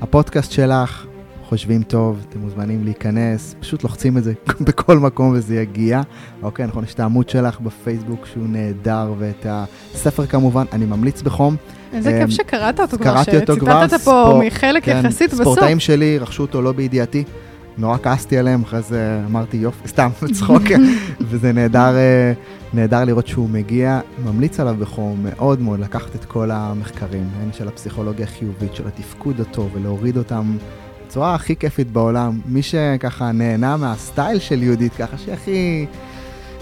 B: הפודקאסט שלך, חושבים טוב, אתם מוזמנים להיכנס, פשוט לוחצים את זה בכל מקום וזה יגיע. אוקיי, נכון, יש את העמוד שלך בפייסבוק שהוא נהדר, ואת הספר כמובן, אני ממליץ בחום.
A: איזה כיף אמ, שקראת אותו כבר. שציטטת פה מחלק כן, יחסית בסוף.
B: ספורטאים שלי רכשו אותו לא בידיעתי.
C: נורא כעסתי עליהם, אחרי זה אמרתי יופי, סתם, צחוק, וזה נהדר, אה, נהדר לראות שהוא מגיע. ממליץ עליו בחום מאוד מאוד לקחת את כל המחקרים, הן של הפסיכולוגיה החיובית, של התפקוד הטוב, ולהוריד אותם בצורה הכי כיפית בעולם. מי שככה נהנה מהסטייל של יהודית, ככה שהכי,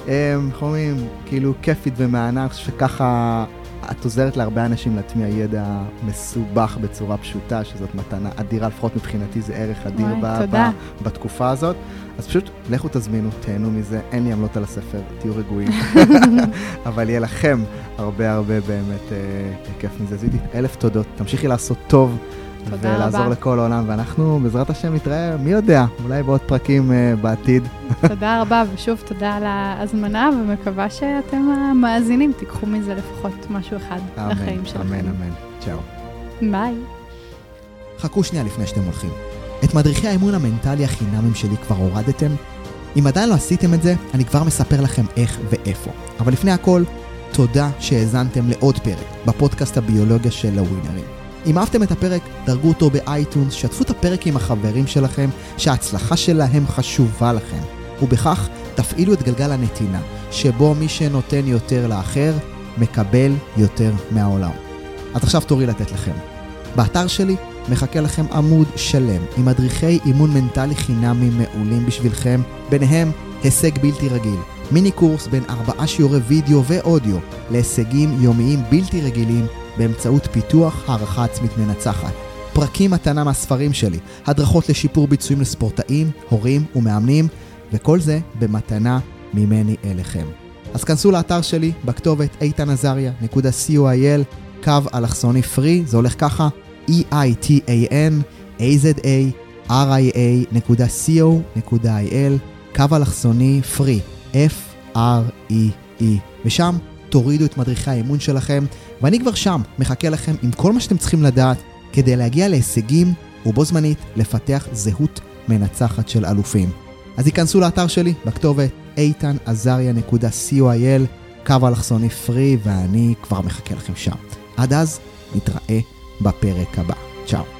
C: אה, איך אומרים, כאילו כיפית ומהנה, אני חושב שככה את עוזרת להרבה אנשים להטמיע ידע מסובך בצורה פשוטה, שזאת מתנה אדירה, לפחות מבחינתי זה ערך אדיר
A: וואי, ב- ב-
C: בתקופה הזאת. אז פשוט לכו תזמינו, תהנו מזה, אין לי עמלות על הספר, תהיו רגועים. אבל יהיה לכם הרבה הרבה באמת אה, כיף מזה. זידית, אלף תודות, תמשיכי לעשות טוב.
A: תודה רבה.
C: ולעזור לכל העולם, ואנחנו בעזרת השם נתראה, מי יודע, אולי בעוד פרקים uh, בעתיד.
A: תודה רבה, ושוב תודה על ההזמנה, ומקווה שאתם המאזינים תיקחו מזה לפחות משהו אחד
C: אמן,
A: לחיים שלכם.
C: אמן, אמן. צ'או.
A: ביי.
B: חכו שנייה לפני שאתם הולכים. את מדריכי האימון המנטלי החינמים שלי כבר הורדתם? אם עדיין לא עשיתם את זה, אני כבר מספר לכם איך ואיפה. אבל לפני הכל, תודה שהאזנתם לעוד פרק בפודקאסט הביולוגיה של הווינרים. אם אהבתם את הפרק, דרגו אותו באייטונס, שתפו את הפרק עם החברים שלכם, שההצלחה שלהם חשובה לכם. ובכך תפעילו את גלגל הנתינה, שבו מי שנותן יותר לאחר, מקבל יותר מהעולם. אז עכשיו תורי לתת לכם. באתר שלי מחכה לכם עמוד שלם עם מדריכי אימון מנטלי חינמים מעולים בשבילכם, ביניהם הישג בלתי רגיל, מיני קורס בין ארבעה שיעורי וידאו ואודיו להישגים יומיים בלתי רגילים באמצעות פיתוח הערכה עצמית מנצחת. פרקים מתנה מהספרים שלי, הדרכות לשיפור ביצועים לספורטאים, הורים ומאמנים, וכל זה במתנה ממני אליכם. אז כנסו לאתר שלי בכתובת איתנעזריה.coil, קו אלכסוני פרי, זה הולך ככה, e-i-t-a-n-a-z-a-r-i-a.co.il, קו אלכסוני פרי, F-R-E-E, ושם תורידו את מדריכי האימון שלכם, ואני כבר שם מחכה לכם עם כל מה שאתם צריכים לדעת כדי להגיע להישגים ובו זמנית לפתח זהות מנצחת של אלופים. אז היכנסו לאתר שלי בכתובת איתנעזריה.coil, קו אלכסוני פרי, ואני כבר מחכה לכם שם. עד אז, נתראה בפרק הבא. צ'או.